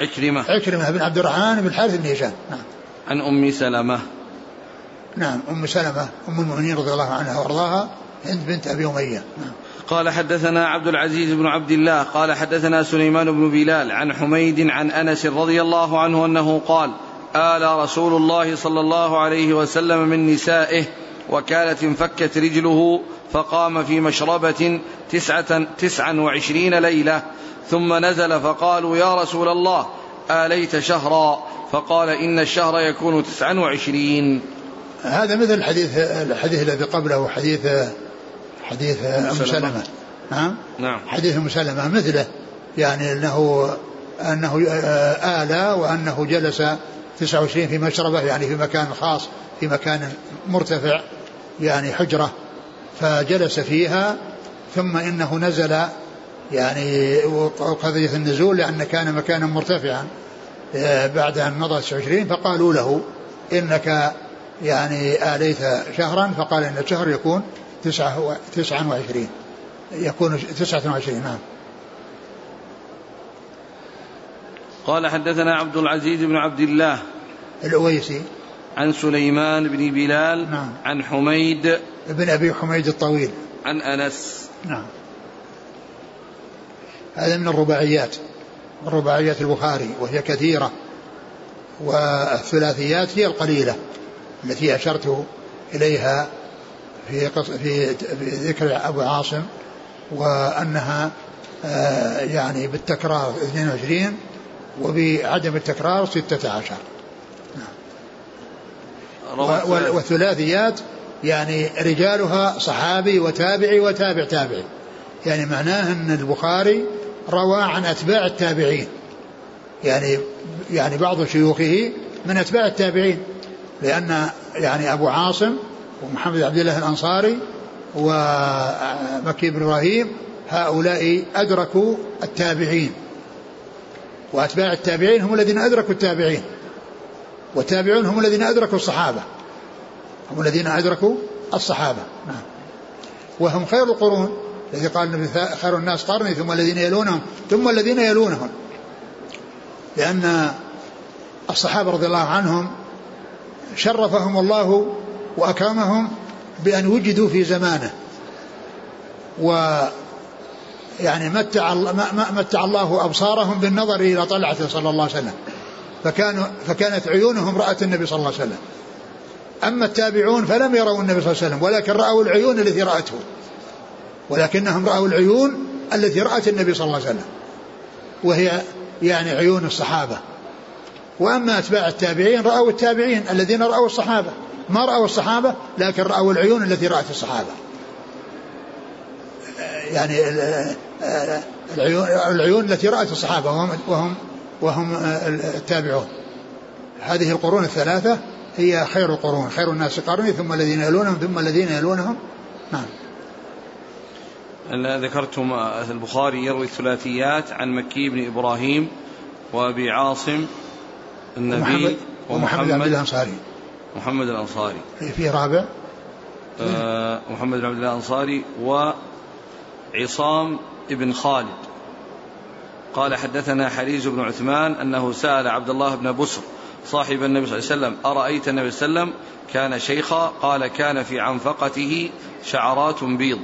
عكرمة عكرمة بن عبد الرحمن بن الحارث بن هشام. نعم. عن أم سلمة. نعم أم سلمة أم المؤمنين رضي الله عنها وأرضاها هند بنت أبي أمية. نعم. قال حدثنا عبد العزيز بن عبد الله قال حدثنا سليمان بن بلال عن حميد عن أنس رضي الله عنه أنه قال آل رسول الله صلى الله عليه وسلم من نسائه وكانت انفكت رجله فقام في مشربة تسعة, تسعا وعشرين ليلة ثم نزل فقالوا يا رسول الله آليت شهرا؟ فقال إن الشهر يكون تسعا وعشرين. هذا مثل الحديث الحديث الذي قبله حديث حديث أم سلمة. نعم نعم. حديث أم سلمة مثله يعني أنه أنه آلى وأنه جلس 29 في مشربة يعني في مكان خاص في مكان مرتفع يعني حجرة فجلس فيها ثم إنه نزل يعني وقضية النزول لأن كان مكانا مرتفعا بعد أن مضى 29 فقالوا له إنك يعني آليت شهرا فقال إن الشهر يكون تسعة, تسعة وعشرين. يكون تسعة وعشرين نعم. قال حدثنا عبد العزيز بن عبد الله الأويسي. عن سليمان بن بلال نعم. عن حميد بن أبي حميد الطويل. عن أنس. نعم. هذا من الرباعيات من رباعيات البخاري وهي كثيرة والثلاثيات هي القليلة التي أشرت إليها في في ذكر أبو عاصم وأنها آه، يعني بالتكرار 22 وبعدم التكرار 16 والثلاثيات يعني رجالها صحابي وتابعي وتابع تابعي. يعني معناه إن البخاري روى عن أتباع التابعين. يعني يعني بعض شيوخه من أتباع التابعين لأن يعني أبو عاصم ومحمد عبد الله الأنصاري ومكي بن إبراهيم هؤلاء أدركوا التابعين. وأتباع التابعين هم الذين أدركوا التابعين والتابعون هم الذين أدركوا الصحابة. هم الذين أدركوا الصحابة. نعم. وهم خير القرون. الذي قال النبي خير الناس قرني ثم الذين يلونهم ثم الذين يلونهم. لأن الصحابة رضي الله عنهم شرفهم الله وأكرمهم بأن وجدوا في زمانه. و يعني متع متع الله أبصارهم بالنظر إلى طلعته صلى الله عليه وسلم. فكانوا فكانت عيونهم رأت النبي صلى الله عليه وسلم. أما التابعون فلم يروا النبي صلى الله عليه وسلم ولكن رأوا العيون التي رأته. ولكنهم رأوا العيون التي رأت النبي صلى الله عليه وسلم وهي يعني عيون الصحابة. وأما أتباع التابعين رأوا التابعين الذين رأوا الصحابة. ما رأوا الصحابة لكن رأوا العيون التي رأت الصحابة. يعني العيون, العيون التي رأت الصحابة وهم, وهم, وهم التابعون. هذه القرون الثلاثة هي خير القرون خير الناس قرني ثم الذين يلونهم ثم الذين يلونهم. نعم. ذكرتم البخاري يروي الثلاثيات عن مكي بن إبراهيم وأبي عاصم النبي ومحمد, ومحمد الأنصاري. محمد الأنصاري. في رابع؟ آه محمد بن عبد الله الأنصاري وعصام ابن خالد. قال حدثنا حريز بن عثمان أنه سأل عبد الله بن بسر صاحب النبي صلى الله عليه وسلم أرأيت النبي صلى الله عليه وسلم كان شيخا؟ قال كان في عنفقته شعرات بيض.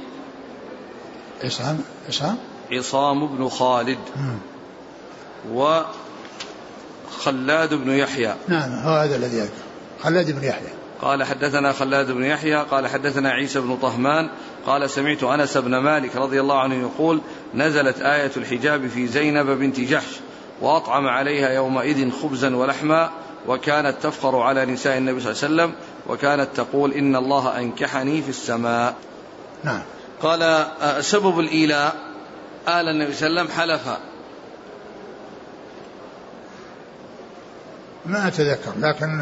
عصام عصام عصام بن خالد وخلاد بن يحيى. نعم هو هذا الذي يذكر. خلاد بن يحيى. قال حدثنا خلاد بن يحيى قال حدثنا عيسى بن طهمان قال سمعت أنس بن مالك رضي الله عنه يقول نزلت آية الحجاب في زينب بنت جحش وأطعم عليها يومئذ خبزا ولحما وكانت تفخر على نساء النبي صلى الله عليه وسلم وكانت تقول إن الله أنكحني في السماء. نعم. قال آه، سبب الإيلاء. آل النبي صلى الله عليه وسلم حلف ما أتذكر لكن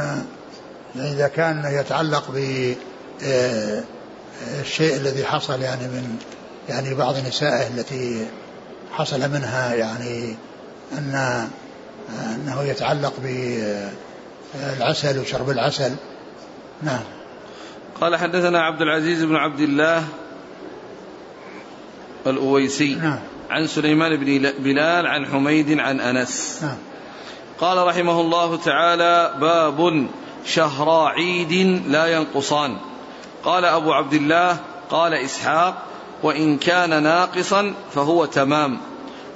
إذا كان يتعلق ب آه، الشيء الذي حصل يعني من يعني بعض نسائه التي حصل منها يعني أن أنه يتعلق بالعسل وشرب العسل. نعم. قال حدثنا عبد العزيز بن عبد الله الأويسي نعم. عن سليمان بن بلال عن حميد عن أنس. نعم. قال رحمه الله تعالى باب شهر عيد لا ينقصان. قال أبو عبد الله قال إسحاق وإن كان ناقصا فهو تمام.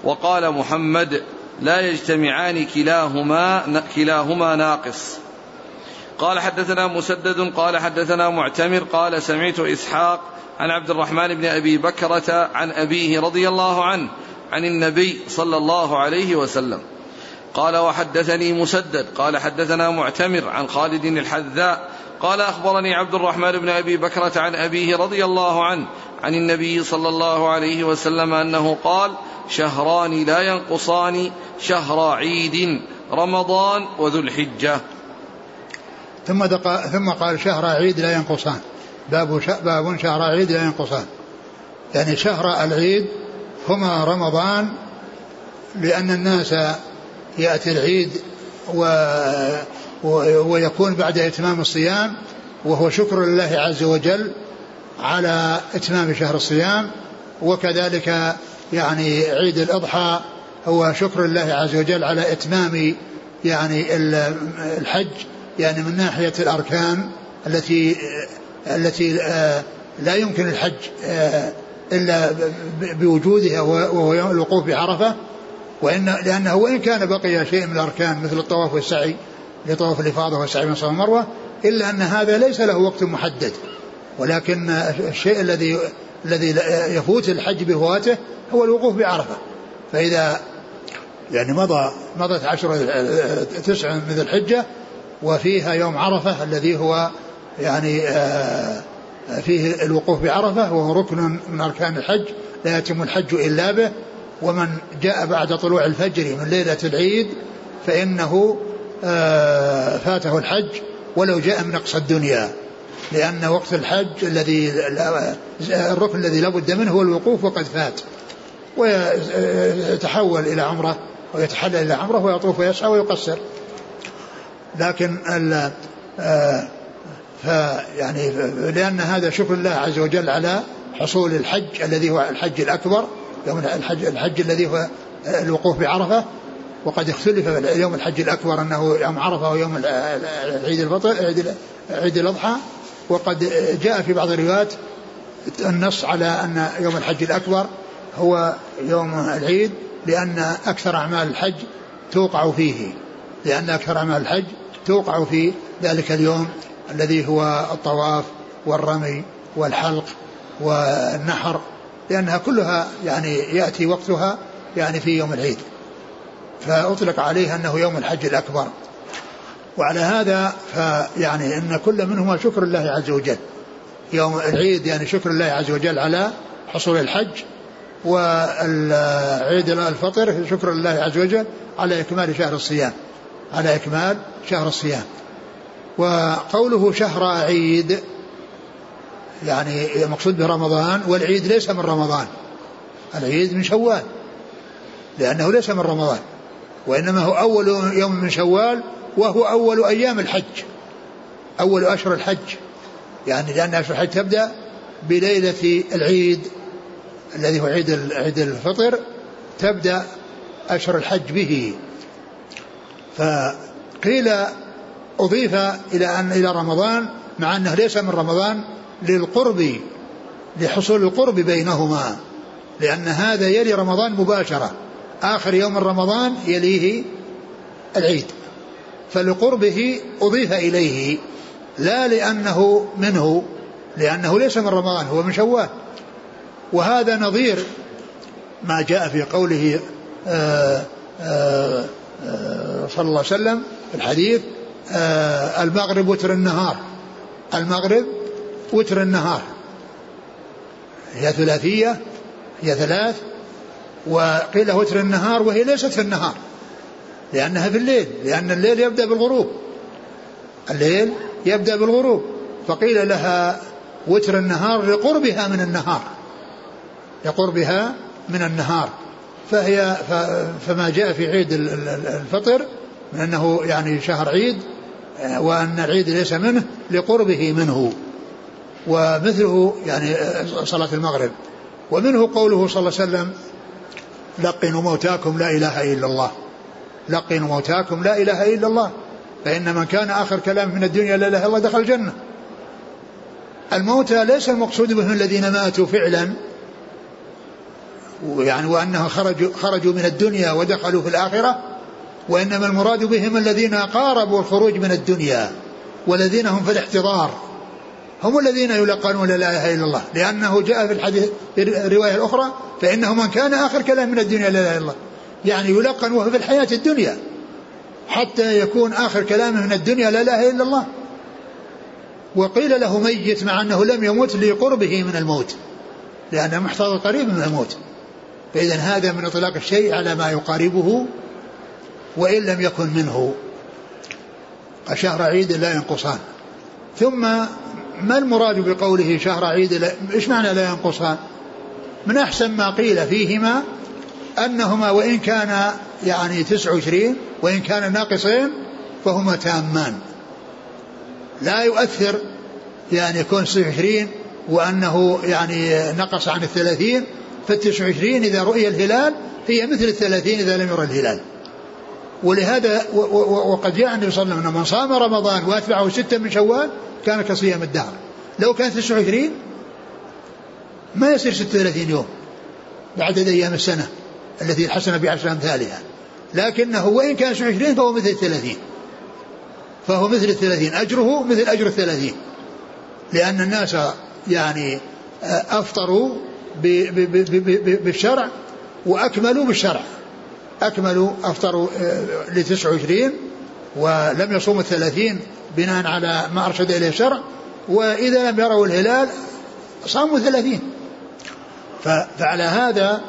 وقال محمد لا يجتمعان كلاهما كلاهما ناقص. قال حدثنا مسدد قال حدثنا معتمر قال سمعت إسحاق عن عبد الرحمن بن أبي بكرة عن أبيه رضي الله عنه عن النبي صلى الله عليه وسلم. قال وحدثني مسدد. قال حدثنا معتمر عن خالد الحذاء. قال أخبرني عبد الرحمن بن أبي بكرة عن أبيه رضي الله عنه عن النبي صلى الله عليه وسلم أنه قال شهران لا ينقصان شهر عيد رمضان وذو الحجة. ثم ثم قال شهر عيد لا ينقصان. باب باب شهر عيد لا ينقصان. يعني شهر العيد هما رمضان لأن الناس يأتي العيد و ويكون بعد إتمام الصيام وهو شكر لله عز وجل على إتمام شهر الصيام. وكذلك يعني عيد الأضحى هو شكر الله عز وجل على إتمام يعني الحج يعني من ناحية الأركان التي التي آه، لا يمكن الحج آه، إلا بوجودها وهو الوقوف بعرفة وإن لأنه وإن كان بقي شيء من الأركان مثل الطواف والسعي لطواف الإفاضة والسعي من صلى المروة إلا أن هذا ليس له وقت محدد. ولكن الشيء الذي الذي يفوت الحج بفواته هو الوقوف بعرفة. فإذا يعني مضى مضت عشر تسع من ذي الحجة وفيها يوم عرفة الذي هو يعني آه، فيه الوقوف بعرفة وهو ركن من أركان الحج لا يتم الحج إلا به. ومن جاء بعد طلوع الفجر من ليلة العيد فإنه آه، فاته الحج ولو جاء من أقصى الدنيا. لأن وقت الحج الذي الركن الذي لا بد منه هو الوقوف وقد فات. ويتحول إلى عمرة ويتحلل إلى عمرة ويطوف ويسعى ويقصر. لكن ال آه، فيعني لأن هذا شكر الله عز وجل على حصول الحج الذي هو الحج الأكبر يوم الحج, الحج الذي هو الوقوف بعرفة وقد اختلف يوم الحج الأكبر أنه يوم عرفة ويوم عيد الفطر عيد, الأضحى وقد جاء في بعض الروايات النص على أن يوم الحج الأكبر هو يوم العيد لأن أكثر أعمال الحج توقع فيه لأن أكثر أعمال الحج توقع في ذلك اليوم الذي هو الطواف والرمي والحلق والنحر لأنها كلها يعني يأتي وقتها يعني في يوم العيد. فأطلق عليه أنه يوم الحج الأكبر. وعلى هذا فيعني أن كل منهما شكر الله عز وجل. يوم العيد يعني شكر الله عز وجل على حصول الحج والعيد الفطر شكر الله عز وجل على إكمال شهر الصيام على إكمال شهر الصيام. وقوله شهر عيد يعني مقصود برمضان والعيد ليس من رمضان. العيد من شوال لأنه ليس من رمضان وإنما هو أول يوم من شوال وهو أول أيام الحج أول أشهر الحج. يعني لأن أشهر الحج تبدأ بليلة العيد الذي هو عيد عيد الفطر تبدأ أشهر الحج به. فقيل أضيف إلى أن إلى رمضان مع أنه ليس من رمضان للقرب لحصول القرب بينهما. لأن هذا يلي رمضان مباشرة. آخر يوم رمضان يليه العيد. فلقربه أضيف إليه لا لأنه منه لأنه ليس من رمضان هو من شوال. وهذا نظير ما جاء في قوله آآ آآ آآ صلى الله عليه وسلم الحديث المغرب وتر النهار. المغرب وتر النهار. هي ثلاثية هي ثلاث وقيل وتر النهار وهي ليست في النهار لأنها في الليل لأن الليل يبدأ بالغروب. الليل يبدأ بالغروب. فقيل لها وتر النهار لقربها من النهار. لقربها من النهار. فهي فما جاء في عيد الفطر من أنه يعني شهر عيد وأن العيد ليس منه لقربه منه. ومثله يعني صلاة المغرب. ومنه قوله صلى الله عليه وسلم لقنوا موتاكم لا إله إلا الله. لقنوا موتاكم لا إله إلا الله. فإن من كان آخر كلام من الدنيا لا إله إلا الله دخل الجنة. الموتى ليس المقصود بهم الذين ماتوا فعلا يعني وأنهم خرجوا, خرجوا من الدنيا ودخلوا في الآخرة. وإنما المراد بهم الذين قاربوا الخروج من الدنيا والذين هم في الاحتضار. هم الذين يلقنون لا إله إلا الله. لأنه جاء في الحديث في الروايه الاخرى فإنه من كان آخر كلام من الدنيا لا إله إلا الله. يعني يلقن وهو في الحياة الدنيا. حتى يكون آخر كلامه من الدنيا لا إله إلا الله. وقيل له ميت مع أنه لم يمت لقربه من الموت. لأنه محتضر قريب من الموت. فاذا هذا من إطلاق الشيء على ما يقاربه وإن لم يكن منه. شهر عيد لا ينقصان. ثم ما المراد بقوله شهر عيد إيش معنى لا ينقصان؟ من أحسن ما قيل فيهما أنهما وإن كان يعني تسع وعشرين وإن كان ناقصين فهما تامان. لا يؤثر يعني يكون تسع وعشرين وأنه يعني نقص عن الثلاثين فالتسع وعشرين إذا رؤي الهلال هي مثل الثلاثين إذا لم يرى الهلال. ولهذا وقد جاء النبي صلى الله عليه وسلم من صام رمضان وأتبعه ستا من شوال كان كصيام الدهر. لو كان 29 ما يصير 36 يوم بعدد أيام السنة التي الحسنة بعشر أمثالها. لكنه وإن كان 29 فهو مثل الثلاثين. فهو مثل الثلاثين. أجره مثل أجر الثلاثين. لأن الناس يعني أفطروا بالشرع وأكملوا بالشرع. أكملوا أفطروا ل 29 ولم يصوموا الثلاثين بناء على ما أرشد إليه الشرع وإذا لم يروا الهلال صاموا ثلاثين فعلى هذا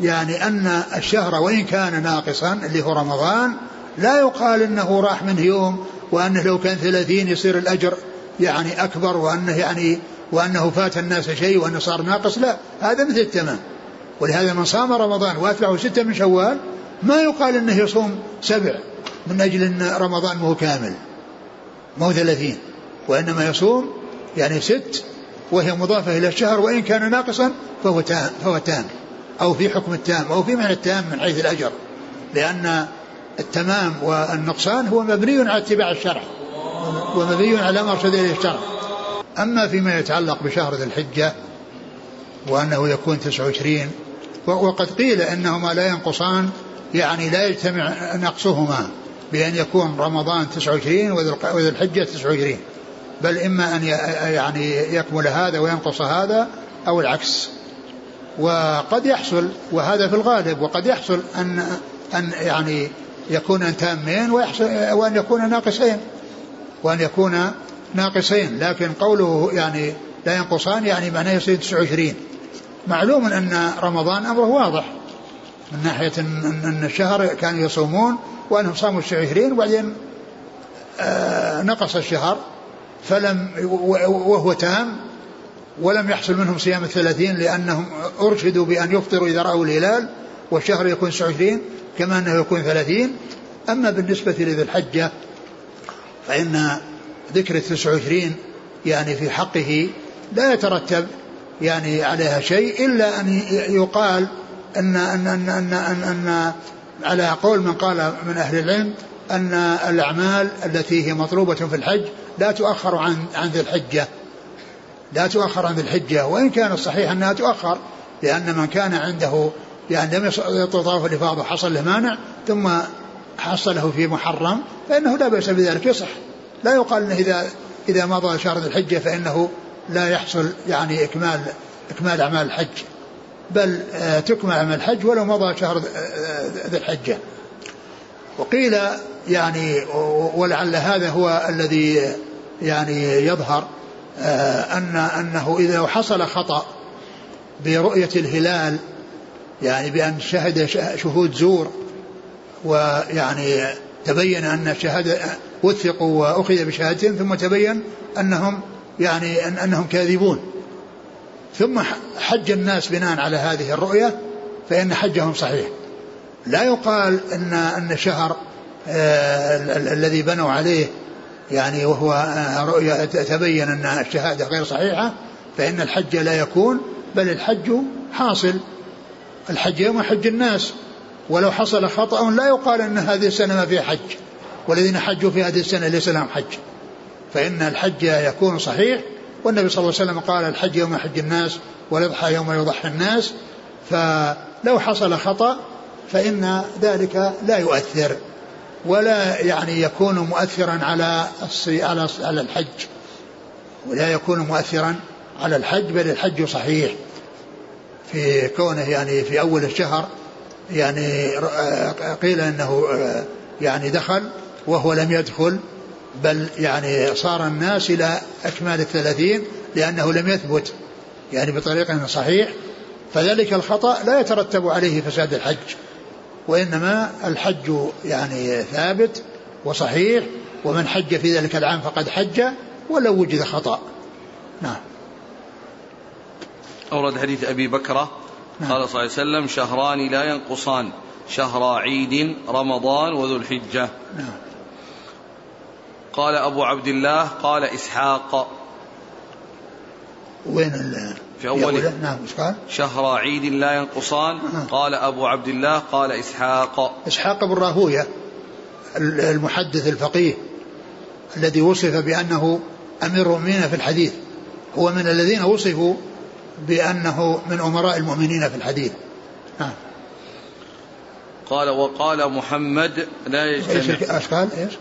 يعني أن الشهر وإن كان ناقصا اللي هو رمضان لا يقال أنه راح منه يوم وأنه لو كان ثلاثين يصير الأجر يعني أكبر وأنه يعني وأنه فات الناس شيء وأنه صار ناقص لا هذا مثل التمام. ولهذا من صام رمضان وأتبعه ستة من شوال ما يقال إنه يصوم سبع من أجل إن رمضان مو كامل مو ثلاثين وإنما يصوم يعني ست وهي مضافة إلى الشهر وإن كان ناقصا فهو تام فهو تام أو في حكم التام أو في معنى التام من حيث الأجر لأن التمام والنقصان هو مبني على اتباع الشرع ومبني على ما أرشد إليه الشرع. أما فيما يتعلق بشهر ذي الحجة وأنه يكون 29 وقد قيل أنهما لا ينقصان يعني لا يجتمع نقصهما بأن يكون رمضان 29 وذي الحجة 29 بل إما أن يعني يكمل هذا وينقص هذا أو العكس. وقد يحصل وهذا في الغالب وقد يحصل أن أن يعني يكون تامين ويحصل وأن يكون ناقصين. وأن يكون ناقصين لكن قوله يعني لا ينقصان يعني معناه يصير 29 معلوم أن رمضان أمره واضح. من ناحية أن الشهر كانوا يصومون وأنهم صاموا 29 وبعدين آه، نقص الشهر فلم وهو تام ولم يحصل منهم صيام الثلاثين لأنهم أرشدوا بأن يفطروا إذا رأوا الهلال والشهر يكون 29 كما أنه يكون ثلاثين. أما بالنسبة لذي الحجة فإن ذكر التسع وعشرين يعني في حقه لا يترتب يعني عليها شيء إلا أن يقال أن أن أن أن, أن, أن على قول من قال من أهل العلم أن الأعمال التي هي مطلوبة في الحج لا تؤخر عن عن ذي الحجة. لا تؤخر عن ذي الحجة وإن كان الصحيح أنها تؤخر لأن من كان عنده يعني لم يطلب طواف الإفاضة حصل له مانع ثم حصله في محرم فإنه لا بأس بذلك يصح. لا يقال أنه إذا إذا مضى شهر ذي الحجة فإنه لا يحصل يعني إكمال إكمال أعمال الحج بل آه، تكمل أعمال الحج ولو مضى شهر آه، ذي الحجة. وقيل يعني ولعل هذا هو الذي يعني يظهر آه، أن أنه إذا حصل خطأ برؤية الهلال يعني بأن شهد شهود زور ويعني تبين أن الشهادة وثقوا وأخذ بشهادتهم ثم تبين أنهم يعني أن أنهم كاذبون. ثم حج الناس بناء على هذه الرؤية فإن حجهم صحيح. لا يقال أن أن شهر آه الذي بنوا عليه يعني وهو آه رؤية تبين أن الشهادة غير صحيحة فإن الحج لا يكون بل الحج حاصل. الحج يوم حج الناس. ولو حصل خطأ لا يقال أن هذه السنة ما فيها حج. والذين حجوا في هذه السنة ليس لهم حج. فإن الحج يكون صحيح. والنبي صلى الله عليه وسلم قال الحج يوم حج الناس والإضحى يوم يضحي الناس. فلو حصل خطأ فإن ذلك لا يؤثر ولا يعني يكون مؤثرا على على على الحج. ولا يكون مؤثرا على الحج بل الحج صحيح. في كونه يعني في أول الشهر يعني قيل أنه يعني دخل وهو لم يدخل. بل يعني صار الناس إلى أكمال الثلاثين لأنه لم يثبت يعني بطريقة صحيح. فذلك الخطأ لا يترتب عليه فساد الحج وإنما الحج يعني ثابت وصحيح ومن حج في ذلك العام فقد حج ولو وجد خطأ. نعم. أورد حديث أبي بكرة. نعم. قال صلى الله عليه وسلم شهران لا ينقصان شهر عيد رمضان وذو الحجة. نعم. قال أبو عبد الله قال إسحاق. وين في أول نعم قال؟ شهر عيد لا ينقصان. آه. قال أبو عبد الله قال إسحاق. إسحاق بن راهوية المحدث الفقيه الذي وصف بأنه أمير المؤمنين في الحديث. هو من الذين وصفوا بأنه من أمراء المؤمنين في الحديث. نعم. قال وقال محمد لا يجتمع. إيش قال؟ إيش؟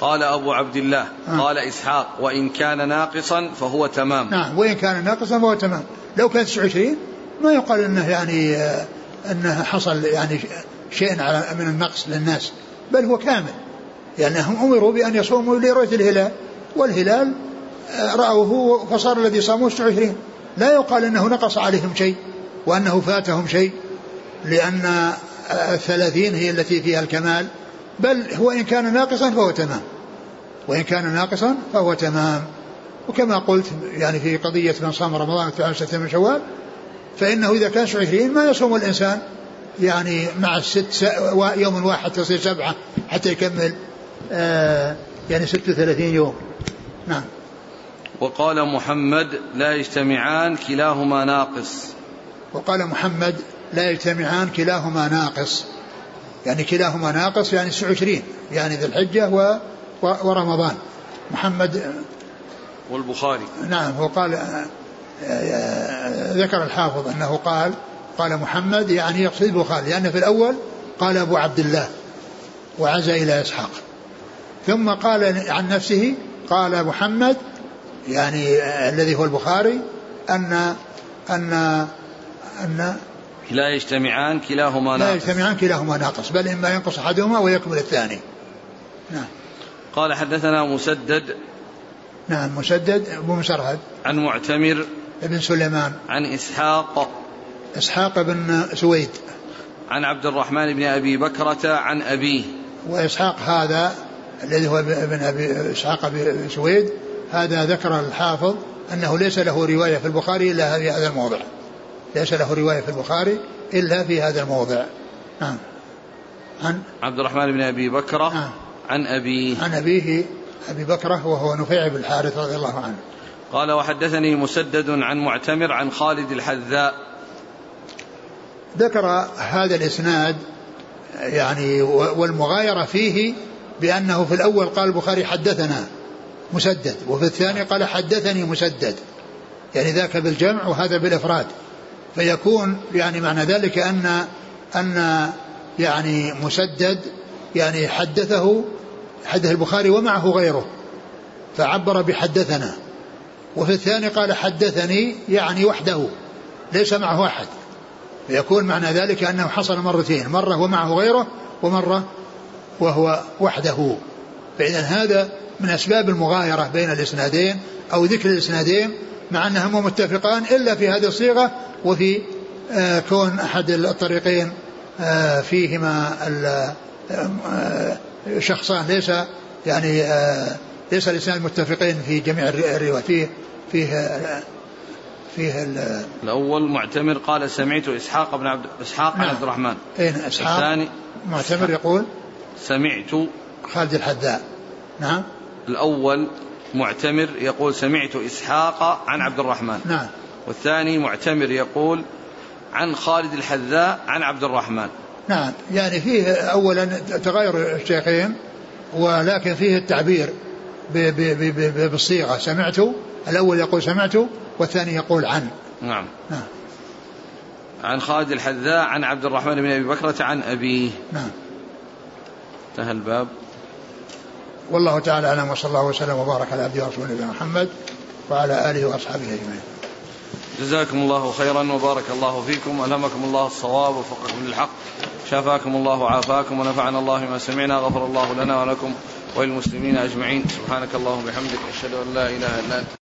قال أبو عبد الله آه. قال إسحاق وإن كان ناقصا فهو تمام. نعم وإن كان ناقصا فهو تمام. لو كان 29 ما يقال أنه يعني آه أنه حصل يعني شيء على من النقص للناس بل هو كامل. لأنهم يعني أمروا بأن يصوموا لرؤية الهلال والهلال آه رأوه فصار الذي صاموه 29 لا يقال أنه نقص عليهم شيء وأنه فاتهم شيء لأن الثلاثين هي التي فيها الكمال. بل هو إن كان ناقصا فهو تمام. وإن كان ناقصا فهو تمام. وكما قلت يعني في قضية من صام رمضان في ستة من شوال فإنه إذا كان عشرين ما يصوم الإنسان يعني مع الست يوم واحد تصير سبعة حتى يكمل آه يعني 36 يوم. نعم. وقال محمد لا يجتمعان كلاهما ناقص. وقال محمد لا يجتمعان كلاهما ناقص. يعني كلاهما ناقص يعني 29 يعني ذي الحجة و ورمضان. محمد والبخاري. نعم هو قال ذكر الحافظ أنه قال قال محمد يعني يقصد البخاري لأن في الأول قال أبو عبد الله وعزى إلى إسحاق. ثم قال عن نفسه قال محمد يعني الذي هو البخاري أن أن أن لا يجتمعان كلاهما ناقص. لا يجتمعان كلاهما ناقص بل إما ينقص أحدهما ويكمل الثاني. نعم. قال حدثنا مسدد نعم مسدد أبو مسرهد. عن معتمر ابن سليمان. عن إسحاق إسحاق بن سويد. عن عبد الرحمن بن أبي بكرة عن أبيه. وإسحاق هذا الذي هو ابن أبي إسحاق بن سويد هذا ذكر الحافظ أنه ليس له رواية في البخاري إلا هذا الموضع. ليس له رواية في البخاري إلا في هذا الموضع. نعم. عن عبد الرحمن بن أبي بكرة نعم. عن أبيه عن أبيه أبي بكرة وهو نفيع بن الحارث رضي الله عنه. قال وحدثني مسدد عن معتمر عن خالد الحذاء. ذكر هذا الإسناد يعني والمغايرة فيه بأنه في الأول قال البخاري حدثنا مسدد وفي الثاني قال حدثني مسدد. يعني ذاك بالجمع وهذا بالإفراد. فيكون يعني معنى ذلك أن أن يعني مسدد يعني حدثه حدث البخاري ومعه غيره فعبر بحدثنا. وفي الثاني قال حدثني يعني وحده ليس معه أحد. فيكون معنى ذلك أنه حصل مرتين مرة ومعه غيره ومرة وهو وحده. فإذا هذا من أسباب المغايرة بين الإسنادين أو ذكر الإسنادين مع أنهما متفقان إلا في هذه الصيغة وفي آه كون أحد الطريقين آه فيهما آه شخصان. ليس يعني ليس الإسناد متفقين في جميع الروايات. فيه فيه فيه الأول معتمر قال سمعت إسحاق بن عبد إسحاق نعم. عبد الرحمن. أين إسحاق الثاني معتمر يقول سمعت خالد الحذاء. نعم. الأول معتمر يقول سمعت إسحاق عن عبد الرحمن. نعم. والثاني معتمر يقول عن خالد الحذاء عن عبد الرحمن. نعم. يعني فيه أولا تغير الشيخين ولكن فيه التعبير بالصيغة. سمعت الأول يقول سمعت والثاني يقول عن. نعم. نعم. عن خالد الحذاء عن عبد الرحمن بن أبي بكرة عن أبيه. نعم. انتهى الباب. والله تعالى أعلم وصلى الله وسلم وبارك على عبده ورسوله نبينا محمد وعلى آله وأصحابه أجمعين. جزاكم الله خيرا وبارك الله فيكم ألهمكم الله الصواب وفقكم للحق شافاكم الله وعافاكم ونفعنا الله ما سمعنا غفر الله لنا ولكم وللمسلمين أجمعين سبحانك اللهم وبحمدك أشهد أن لا إله إلا أنت